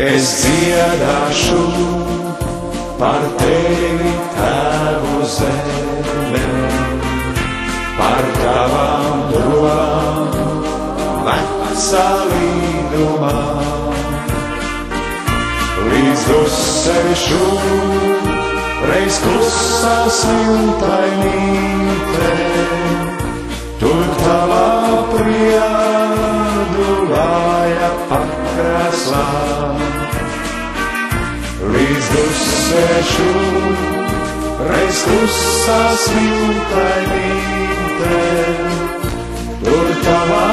Es dziedāšu par tevi tēvu zeme, par tavām domām, vecā līdumā. Līdz dusēšu, reiz klusā smiltainīte, tur tavā priedulāja pakrāslā. Līdz dusēšu, reiz klusā smiltainīte, tur tavā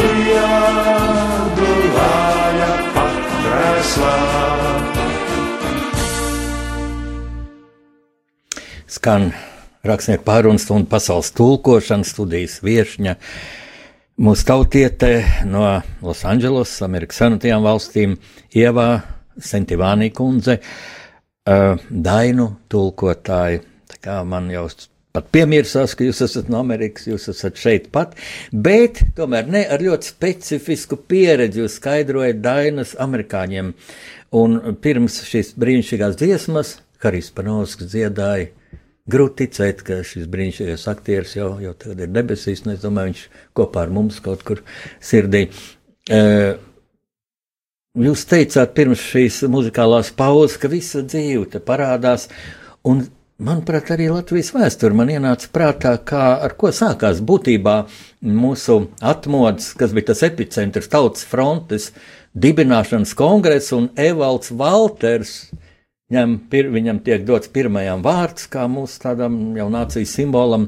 priedulāja pakrāslā. Skan rakstnieku pārunas un pasaules tulkošanas studijas viesņa. Mūsu tautietē no Losandželosas, Amerikas Savienotajām valstīm, Ievā Sentivānī kundze, uh, Dainu tulkotāji. Tā kā man jau pat piemirsās, ka jūs esat no Amerikas, jūs esat šeit pat, bet tomēr ne ar ļoti specifisku pieredzi jūs skaidrojat Dainas amerikāņiem. Un pirms šīs brīnišķīgās dziesmas, Harijs Panovskis dziedāja Grūti ticēt, ka šis brīnišķīgais aktieris jau, jau tagad ir debesīs, un es domāju, viņš kopā ar mums kaut kur sirdī. Uh, jūs teicāt pirms šīs muzikālās pauzes, ka visa dzīve te parādās, un manuprāt, arī Latvijas vēsture man ienāca prātā, kā ar ko sākās būtībā mūsu atmodas, kas bija tas epicentrs tautas frontes dibināšanas kongress un Evalds Valters Ņem, pir, viņam tiek dots pirmajam vārds, kā mūsu tādam jau nācijas simbolam,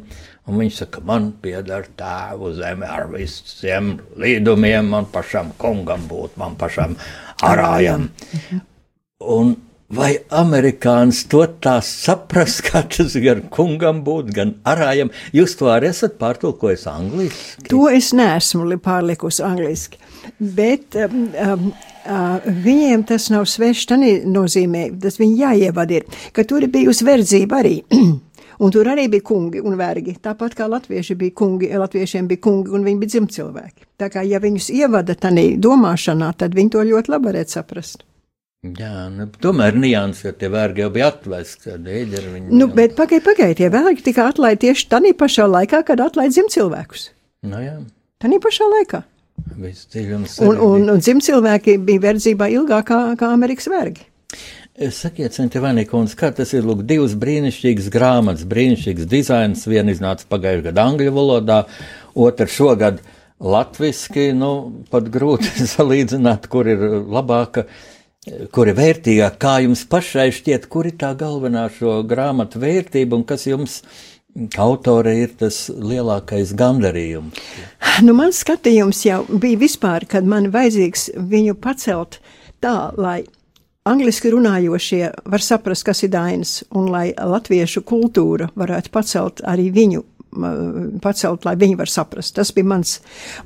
un viņš saka, man pieder tēvu zeme ar visiem līdumiem, man pašam kungam būt, man pašam arājam. Un vai amerikānis to tā saprast, kā tas gan kungam būt, gan arājam? Jūs to arī esat pārtulkojis angliski? To es neesmu li- pārlikusi angliski. Bet um, um, uh, viņiem tas nav svešs. Tā nozīmē, tas viņi jāievada ir, ka tur ir bijusi verdzība arī. Un tur arī bija kungi un vergi. Tāpat kā latvieši bija kungi, latviešiem bija kungi un viņi bija dzimcilvēki. Tā kā ja viņus ievada tādā domāšanā, tad viņi to ļoti labi varētu saprast. Jā, nu, tomēr nianses, jo tie vergi jau bija atvesti. Nu, bet pagaidi, pagaidi, tie vergi tika atlaisti tieši tādā pašā laikā, kad atlaid dzimcilvēkus. Nu, jā, Tādā pašā laikā. Un, un, un dzimcilvēki bija verdzībā ilgāk kā, kā Amerikas vergi. Sakiet, Centivānīkums, kā tas ir, lūk, divas brīnišķīgas grāmatas, brīnišķīgs dizains, viena iznāca pagājušajā gadā angļu valodā, otra šogad latviski, nu, pat grūti salīdzināt, kur ir labāka, kur ir vērtīgāk, kā jums pašai šķiet, kur ir tā galvenā šo grāmatu vērtība un kas jums, kā autore, ir tas lielākais gandarījums. Nu, mans skatījums jau bija vispār, kad man vajadzīgs viņu pacelt tā, lai angliski runājošie var saprast, kas ir dainas, un lai latviešu kultūra varētu pacelt arī viņu. Pacelt, lai viņi var saprast. Tas bija mans.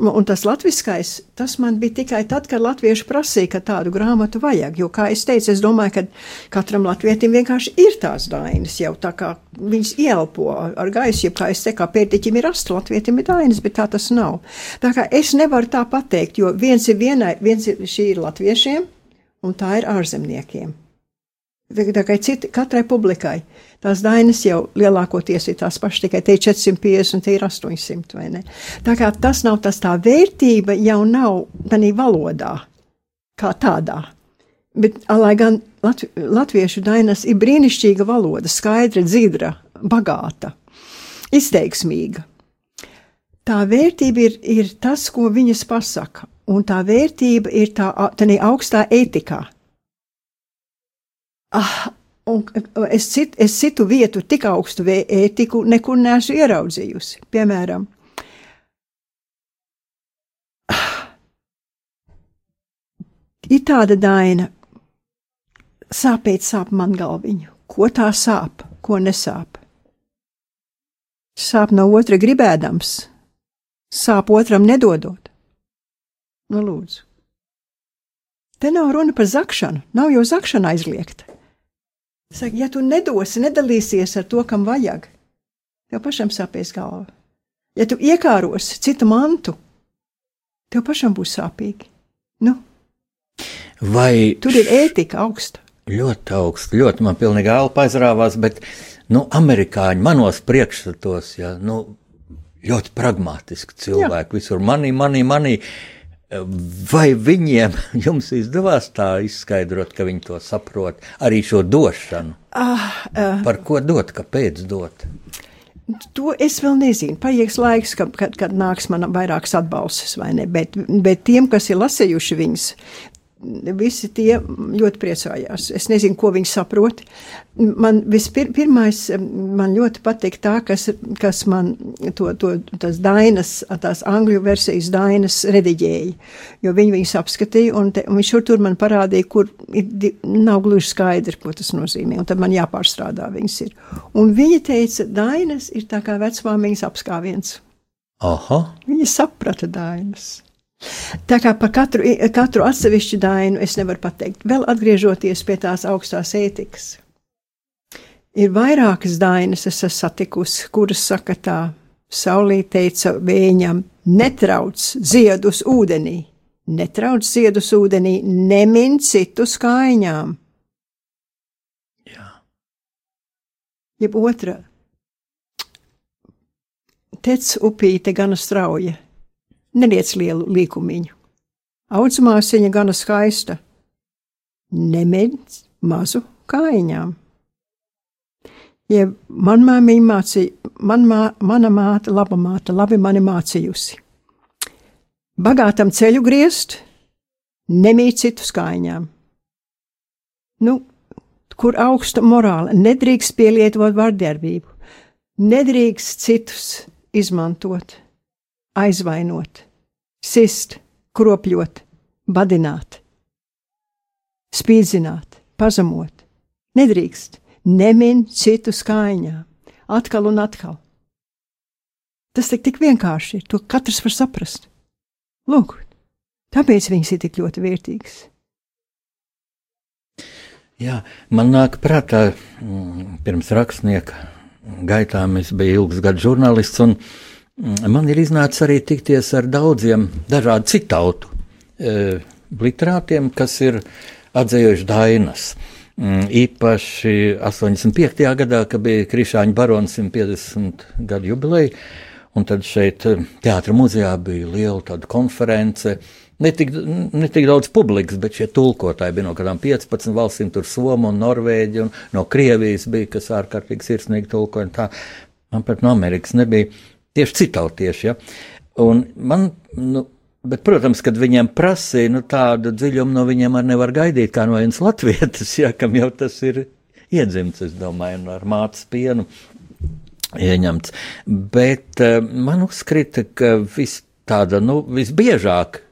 Un, tas latviskais, tas man bija tikai tad, kad latvieši prasīja, ka tādu grāmatu vajag. Jo, kā es teicu, es domāju, ka katram latvietim vienkārši ir tās dainas jau tā kā viņas ielpo ar gaisu, ja kā es teiktu, kā pētiķim ir asti, latvietim ir dainas, bet tā tas nav. Tā kā es nevaru tā pateikt, jo viens ir vienai, viens ir šī ir latviešiem, un tā ir ārzemniekiem. Kā citi, katrai publikai tās dainas jau lielākoties ir tās pašas, tikai te ir 450, te ir 800, vai ne? Tā kā tas nav tas tā vērtība jau nav tādā valodā, kā tādā. Bet, lai gan latvi, latviešu dainas ir brīnišķīga valoda, skaidra, dzidra, bagāta, izteiksmīga. Tā vērtība ir, ir tas, ko viņas pasaka, un tā vērtība ir tā, tā augstā etikā. Ah, Un es, cit, es citu vietu tik augstu ētiku nekur neesmu ieraudzījusi. Piemēram, ah, ir tāda daina, sāpēt sāp man galviņu. Ko tā sāp, ko nesāp? Sāp no otra gribēdams, sāp otram nedodot. Nu, lūdzu. Te nav runa par zakšanu, nav jau zakšana aizliegta. Saka, ja tu nedosi, nedalīsies ar to, kam vajag, tev pašam sāpēs galva. Ja tu iekārosi citu mantu, tev pašam būs sāpīgi. Nu, Vai tur ir ētika augsta. ļoti augsts, ļoti man pilnīgi elpa aizrāvās, bet, nu, amerikāņi manos priekšstatos, ja, nu, ļoti pragmatiski cilvēki, visur manī, manī, manī. Vai viņiem jums izdevās tā izskaidrot, ka viņi to saprot, arī šo došanu? Ah, uh, Par ko dot, kāpēc dot? To es vēl nezinu. Paies laiks, kad, kad, kad nāks man vairākas atbalstus, vai ne? Bet, bet tiem, kas ir lasījuši viņus, visi tie ļoti priecājās. Es nezinu, ko viņi saprot. Man vispirmais, man ļoti patīk tā, kas, kas man to, to, tas dainas, tās angļu versijas dainas rediģēja, jo viņi viņus apskatīja, un, te, un viņš šur tur man parādīja, kur ir, nav gluži skaidri, ko tas nozīmē, un tad man jāpārstrādā viņas ir. Un viņa teica, dainas ir tā kā vecmāmiņas apskāviens. Aha, Viņa saprata dainas. Tā kā par katru, katru atsevišķu dainu es nevaru pateikt. Vēl atgriežoties pie tās augstās ētikas. Ir vairākas dainas, es esmu satikusi, kuras saka tā, Saulī teica viņam, netrauc ziedus ūdenī, netrauc ziedus ūdenī, nemin citu skaiņām. jā. Jeb otra, tec upīte gana strauja, neliec lielu līkumiņu. Audzmāsiņa gana skaista, nemedz mazu kājiņām. Ja man māmiņa mācīja, man mā, mana māte, laba māte, labi mani mācījusi. Bagātam ceļu griezt, nemīt citu skaiņām. Nu, kur augsta morāla, nedrīkst pielietot vardarbību, nedrīkst citus izmantot, aizvainot, sist, kropļot, badināt, spīdzināt, pazemot. Nedrīkst, nemin citu skaiņā, atkal un atkal. Tas tik, tik vienkārši ir, to katrs var saprast. Lūk, tāpēc viņas ir tik ļoti vērtīgas. Jā, man nāk prātā, mm, pirms rakstnieka gaitām es biju ilgs gadus žurnālists, man ir iznācis arī tikties ar daudziem dažādu citautu e, literātiem, kas ir atzējuši dainas. Mm, Īpaši 85. gadā, kad bija Krišāņa barons 150 gadu jubileja, un tad šeit eh, teātra muzejā bija liela konference. Ne tik, ne tik daudz publikas, bet šie tulkotāji bija no kādām 15 valstīm, tur Somija un Norvēģija, un no Krievijas bija, kas ārkārtīgi sirsnīgi tulkoja. man pat no Amerikas nebija tieši citautieši. Ja? Un man, nu, bet, protams, kad viņiem prasīja nu, tādu dziļumu, no viņiem arī nevar gaidīt, kā no vienas latvietes, ja, kam jau tas ir iedzimts, es domāju, ar mātes pienu ieņemts. Bet uh, man uzskrita, ka vis tāda, nu, visbiežāk,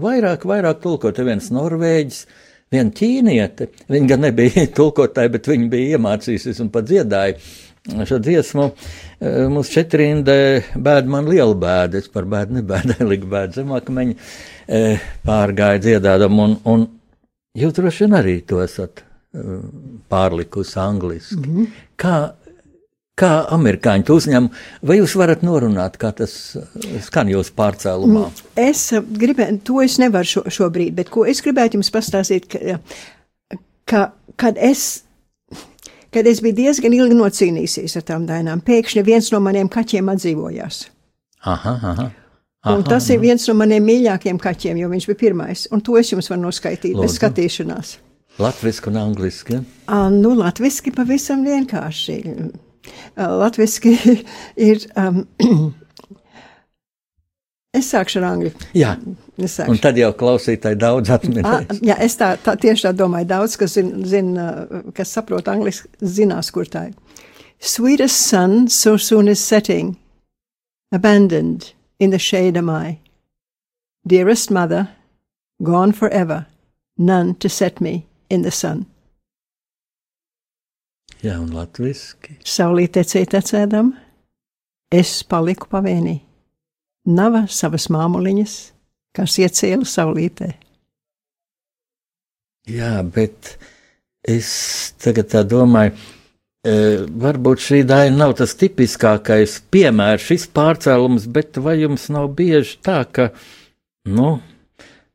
vairāk, vairāk tulkot viens norvēģis, viena ķīniete. Viņa gan nebija tulkotāja, bet viņa bija iemācījusies un pat dziedāja. Šo dziesmu eh, mums četrindē bēda man liela bēda. Es par bēdu nebēdāju, liku bēdu zemākmeņu, pārgāju dziedādam, un, un jūs droši vien arī to esat pārlikusi angliski. Mm -hmm. Kā, kā amerikāņi to uzņem, vai jūs varat norunāt, kā tas skan jūsu pārcēlumā? Es eh, gribētu, to es nevaru šo, šobrīd, bet ko es gribētu jums pastāstīt, ka, ka kad es. Kad es biju diezgan ilgi nocīnījusies ar tām dainām, pēkšņi viens no maniem kaķiem atdzīvojās. Aha, aha. Un tas ir viens no maniem mīļākajiem kaķiem, jo viņš bija pirmais. Un to es jums varu noskaidrot bez skatīšanās. Latvijas un angliski. Ja? Uh, nu, latviešu pavisam vienkārši. Latviešu ir. Um, es sākšu ar angļu. Jā, Es sākšu. un tad jau klausītāji daudz atminēs. jā, es tā, tā tieši tā domāju. Daudz, kas, zin, zin, kas saprot angliski, zinās, kur tā ir. Sweetest sun so soon is setting, abandoned in the shade am I. Dearest mother, gone forever, none to set me in the sun. Jā, un latviski. Saulītē cietecēdam, es paliku pavēnī. Nava savas māmuliņas, kas iecēla saulītē. Jā, bet es tagad tā domāju, e, varbūt šī daina nav tas tipiskākais piemērs, šis pārcēlums, bet vai jums nav bieži tā, ka, nu,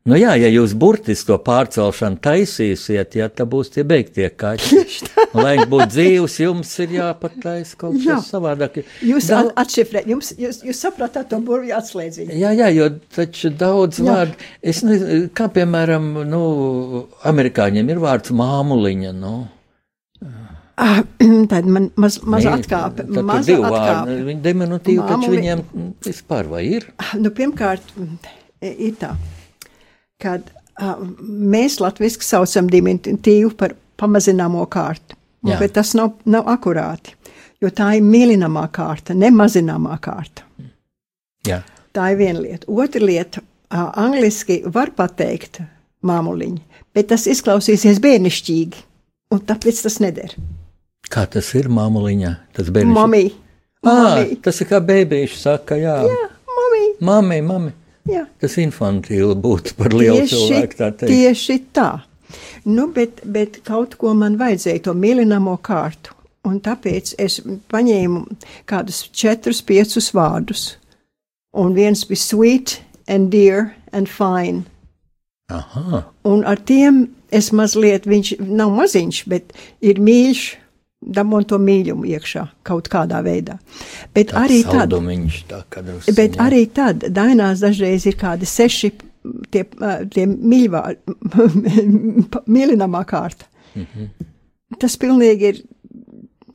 Nu jā, ja jūs burtiski to pārcelšanu taisīsiet, ja tā būs tie beigtie kaķi. Lai viņi būtu dzīvs, jums ir jāpataisa kaut kas Jā. savādāk. Jūs Da- Dal... atšifrējat, jums, jūs, jūs sapratāt to burvju atslēdziņu. Jā, jā, jo taču daudz Jā. vārdu, es nezinu, kā piemēram, nu, amerikāņiem ir vārds māmuliņa, nu. Ah, Tad man maz, maz Nē, atkāpe, tad vārdi, atkāpe. Viņi diminutīvi, taču viņiem vispār vai ir? Nu, pirmkārt, mm, ir tā, kad uh, mēs latviski saucam diminutīvu par pamazināmo kārtu, Jā. bet tas nav, nav akurāti, jo tā ir mīlināmā kārta, ne mazināmā kārta. Jā. Tā ir viena lieta. Otra lieta, uh, angliski var pateikt māmuliņa, bet tas izklausīsies bērnišķīgi, un tāpēc tas neder. Kā tas ir māmuliņā? Tas bērniņš. Mamī, mamī, tas ir kā bēbīši saka, jā. jā, mamī, Mami, mami. Jā. Tas infantīli būtu par lielu cilvēku, tā teikt. tieši tā. Nu, bet, bet kaut ko man vajadzēja, to mīlināmo kārtu. Un tāpēc es paņēmu kādus četrus, piecus vārdus. Un viens bija sweet, and dear, and fine. Aha, Un ar tiem es mazliet, viņš nav maziņš, bet ir mīļš, dabūn to mīļumu iekšā kaut kādā veidā. Bet arī tad, tā. Bet arī tad dainās dažreiz ir kādi seši tie, tie mīļvā, mīļinamā kārta. Mm Mhm. -hmm. Tas pilnīgi ir,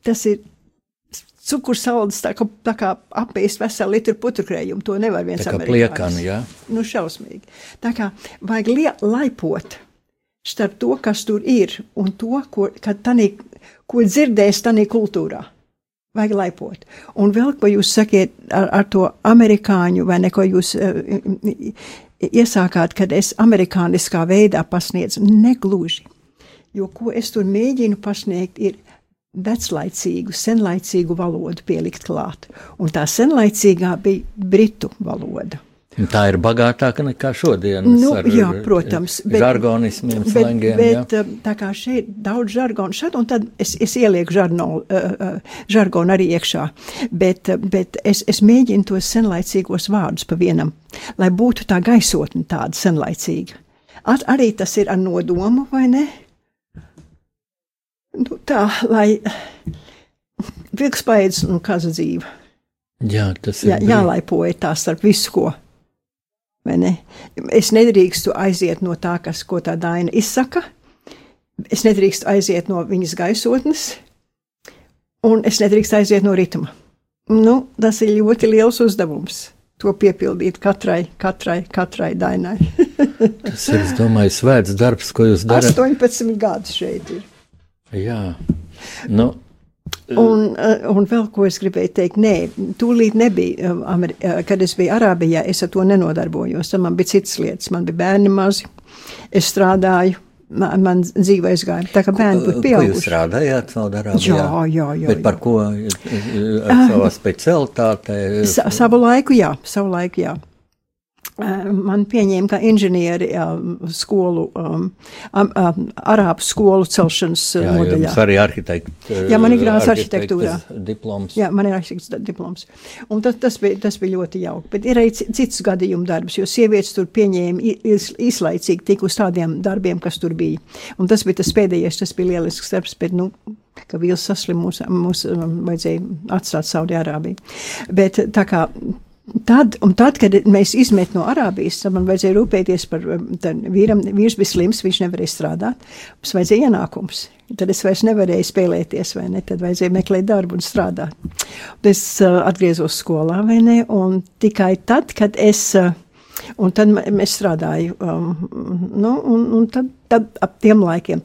tas ir cukursalds, tā kā, tā kā apēst veselu litru puturkrējumu, to nevar viens Tā kā pliekani, jā. Nu, šausmīgi. Tā kā vajag lie, laipot starp to, kas tur ir, un to, ko, tanī, ko dzirdēs tanī kultūrā. Vajag laipot. Un vēl, ko jūs sakiet ar, ar to amerikāņu, vai ne, ko jūs uh, iesākāt, kad es amerikāniskā veidā pasniedzu, negluži. Jo, ko es tur mēģinu pasniegt, ir veclaicīgu, senlaicīgu valodu pielikt klāt. Un tā senlaicīgā bija britu valoda. Tā ir bagātāka nekā šodienas. Nu, ar, jā, protams, bet- Žargonismiem, Bet, slangiem. bet jā. uh, tā kā šeit daudz žargonu, šad un tad es, es ielieku žargonu, uh, uh, žargonu arī iekšā, bet, uh, bet es, es mēģinu tos senlaicīgos vārdus pa vienam, lai būtu tā gaisotne tāda senlaicīga. At, arī tas ir ar nodomu, vai ne? Nu, tā, lai vilks paēdz un kaza dzīve. jā, tas ir. Jā, jālaipoja tā starp visu, ko. Ne? Es nedrīkstu aiziet no tā, kas, ko tā daina izsaka. Es nedrīkstu aiziet no viņas gaisotnes, un es nedrīkstu aiziet no ritma. Nu, tas ir ļoti liels uzdevums. To piepildīt katrai, katrai, katrai dainai. Tas ir, es domāju, svēts darbs, ko jūs darat. 18 gadus šeit ir. Jā. Nu, Un, eh, un vēl ko es gribēju teikt, nē, tūlīt nebija, eh, eh, kad es biju Arābijā, es ar to nenodarbojos. Man bija citas lietas, man bija bērni mazi, es strādāju, man, man dzīve aizgāja. Tā kā bērni būtu ko jūs pieauguši. strādājāt Saudārābijā? Jā, jā, jā. Bet par ko? Ar savā specialitātē? Sa, savu laiku, jā, savu laiku, jā. Man pieņēma kā inženieri skolu, um, um, arābu skolu celšanas Jā, nodaļā. jums arī arhitekta. Jā, man ir arhitektes arhitektūrā. Diploms. Jā, man ir arhitekts diploms. Un tas, tas, bija, tas bija ļoti jauki. Bet ir arī ci- cits gadījums darbs, jo sievietes tur pieņēma īslaicīgi tik uz tādiem darbiem, kas tur bija. Un tas bija tas pēdējais, tas bija lielisks darbs, bet, nu, ka vīls saslim mūs, mūs um, vajadzēja atstāt Saudi-Arābiju. Bet tā kā. Tad, tad, kad mēs izmetām no Arābijas, tad man vajadzēja rūpēties par um, vīram. Vīrs bija slims, viņš nevarēja strādāt. Mums vajadzēja ienākums. Tad es vairs nevarēju spēlēties, vai ne? Tad vajadzēja meklēt darbu un strādāt. Es uh, atgriezos skolā, vai ne? Un tikai tad, kad es. Uh, Un tad es strādāju, um, nu, un, un tad, tad ap tiem laikiem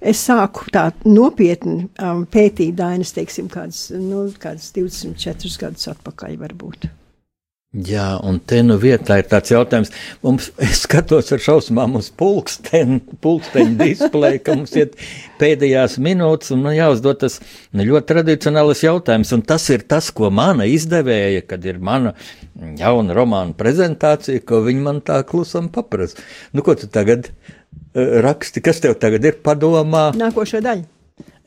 es sāku tā nopietni um, pētīt dainas, teiksim, kādas, nu, kādas 24 gadus atpakaļ varbūt. Jā, un te nu vietā ir tāds jautājums, mums, es skatos ar šausmām uz pulksteni, pulksteņu displeju, ka mums iet pēdējās minūtes, un man jāuzdod tas ļoti tradicionāls jautājums, un tas ir tas, ko mana izdevēja, kad ir mana jauna romāna prezentācija, ko viņi man tā klusam paprasa. Nu, ko tu tagad uh, raksti, kas tev tagad ir padomā? Nākošo daļu.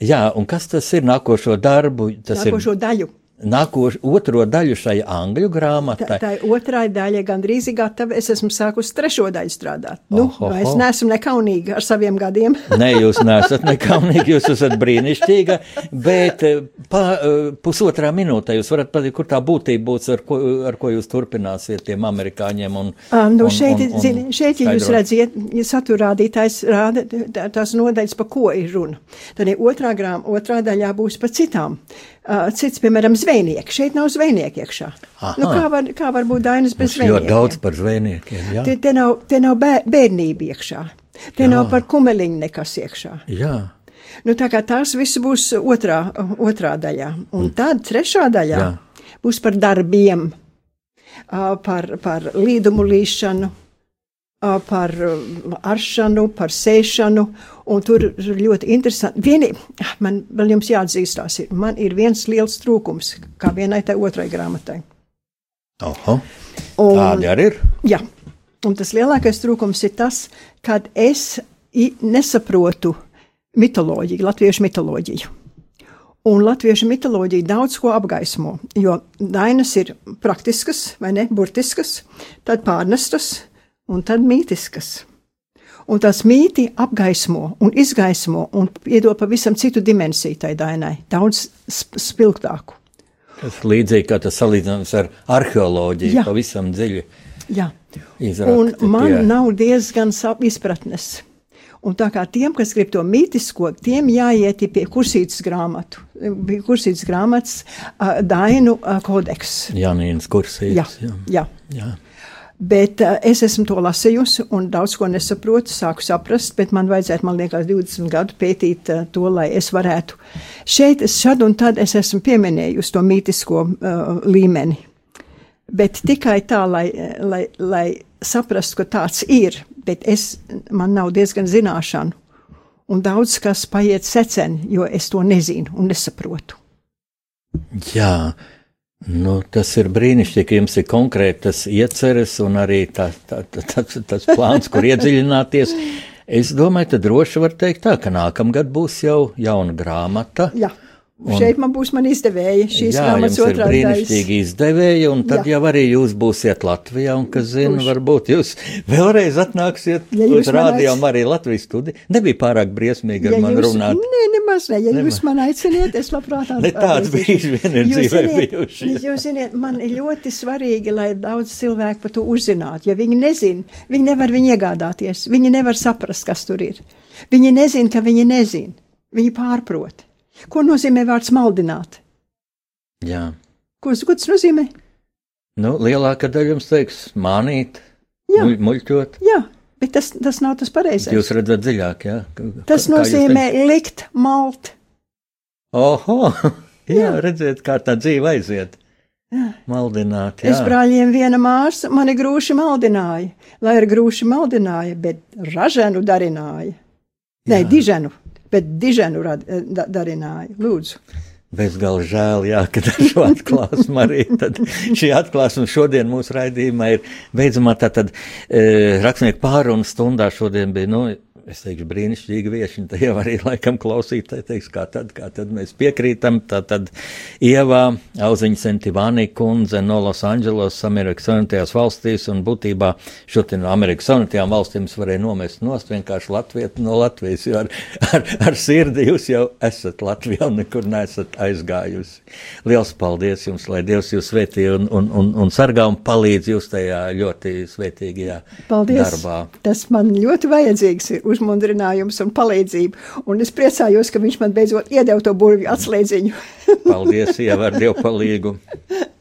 Jā, un kas tas ir nākošo darbu? Tas Nākošo ir daļu. Nākošo otro daļu šai angļu grāmatai. Tā, tā ir otrā daļa, gandrīz gatava. Es esmu sākusi trešo daļu strādāt. Nu, Ohoho. oh, es neesmu nekaunīga ar saviem gadiem. Nē, jūs neesat nekaunīgi, jūs esat brīnišķīga, bet eh, pa, eh, pusotrā minūtē jūs varat pateikt, kur tā būtība būs, ar ko, ar ko jūs turpināsiet tiem amerikāņiem. Un, Ah, nu, un, šeit, un, un, zini, šeit ja jūs redzat, ja saturādītājs rāda tā- tās nodaļas, pa ko ir runa. Tad ja otrā, grām, otrā daļā būs par citām. Cits, piemēram, zvejnieki. Šeit nav zvejnieki iekšā. Aha. Nu, kā, var, kā var būt dainas bez Mums ļoti zvejniekiem? daudz par zvejniekiem. Te, te nav, te nav bē- bērnība iekšā. Te Jā. nav par kumeliņu nekas iekšā. jā. Nu, tā kā tās viss būs otrā, otrā daļā. Un tad trešā daļā Jā. Būs par darbiem, par, par līdumu līšanu, par aršanu, par sēšanu. Un tur ir ļoti interesanti. Vieni, man vēl jums jāatzīstās, ir, man ir viens liels trūkums, kā vienai tai otrai grāmatai. Oho, Un, tādi arī ir. Jā, un tas lielākais trūkums ir tas, kad es nesaprotu mitoloģiju, latviešu mitoloģiju. Un latviešu mitoloģija daudz ko apgaismo, jo dainas ir praktiskas, vai ne, burtiskas, tad pārnestas un tad mītiskas. Un tas mīti apgaismo un izgaismo un iedod pavisam citu dimensiju tai dainai, daudz sp spilgtāku. Tas līdzīgi kā tas salīdzinājums ar arheoloģiju, Jā. pavisam dziļi Jā. Un man tie. nav diezgan izpratnes. Un tā kā tiem, kas grib to mītisko, tiem jāiet pie kursītas grāmatu, pie kursītas grāmatas uh, Dainu uh, kodeks. Janīnas kursīs. Jā, jā. jā. jā. Bet uh, es esmu to lasījusi un daudz ko nesaprotu, sāku saprast, bet man vajadzētu, man liekas, 20 gadu pētīt uh, to, lai es varētu. Šeit, es šad un tad es esmu pieminējusi to mītisko uh, līmeni. Bet tikai tā, lai, lai, lai saprastu, ka tāds ir, bet es, man nav diezgan zināšanu. Un daudz kas paiet seceni, jo es to nezinu un nesaprotu. Jā, nu, tas ir brīnišķīgi, ka jums ir konkrētas ieceres un arī tā, tā, tā, tas, tas plāns, kur iedziļināties. Es domāju, ka droši var teikt tā, ka nākamgad būs jau jauna grāmata. Jā. Un, Šeit man būs man izdevēja šīs Jā, grāmatas otrā brīnišķīgi izdevēji, un tad Jā. jau arī jūs būsiet Latvijā, un, kas zina, Būšu. varbūt jūs vēlreiz atnāksiet Ja ja uz man rādījumu arī Latvijas studiju. Nebija pārāk briesmīgi ar mani jūs, runāt. Nē, nemaz ne. Ja jūs man aiciniet, es labprāt Ne tāds bieži vien ir dzīvē ziniet, bijuši. Jūs zināt, man ir ļoti svarīgi, lai daudz cilvēku par to uzzinātu. Ja viņi nezina, viņi nevar viņu iegādāties, viņi nevar saprast, kas tur ir. Viņi nezina, ka viņi nezina. Viņi pārprot. Ko nozīmē vārds maldināt? Jā. Ko tas nozīmē? Nu, lielākā daļa jums teiks, mānīt, Jā. muļ, muļķot. Jā, bet tas, tas nav tas pareizais. Jūs redzat dziļāk, jā? K- Tas nozīmē likt malt. Oho! Jā, Jā. redziet, kā tā dzīve aiziet. Maldināt, jā. Es brāļiem viena māsa mani grūši maldināja, lai ar grūši maldināja, bet raženu darināja. Nē, Jā. diženu, bet diženu rad, da, darināja. Lūdzu. Bezgalīgi žēl, jā, ka ar šo atklāsmu arī šī atklāsme šodien mūsu raidījumā ir beidzamā tātad e, rakstnieku pārunu stundā šodien bija, nu, es teikšu, brīnišķīgi vieši, un te jau arī laikam klausītāji teiks, kā tad, kā tad mēs piekrītam, tā tad Ievā, Auziņa Sentivānī kundze no Los Angeles, Amerikas Savienotajās valstīs, un būtībā šodien no Amerikas Savienotajām valstīm es varēju nomest nost vienkārši Latvietu no Latvijas, jo ar, ar, ar sirdi jūs jau esat Latvijā un nekur neesat aizgājusi. Liels paldies jums, lai Dievs jūs svētī un, un, un, un sargā un palīdz jūs tajā ļoti svētīgajā Paldies. darbā. Tas man ļoti vajadzīgs ir uzmundrinājums un palīdzība. Un es priecājos, ka viņš man beidzot iedeva to burvju atslēdziņu. Paldies, Ieva, ar Dievu palīgu.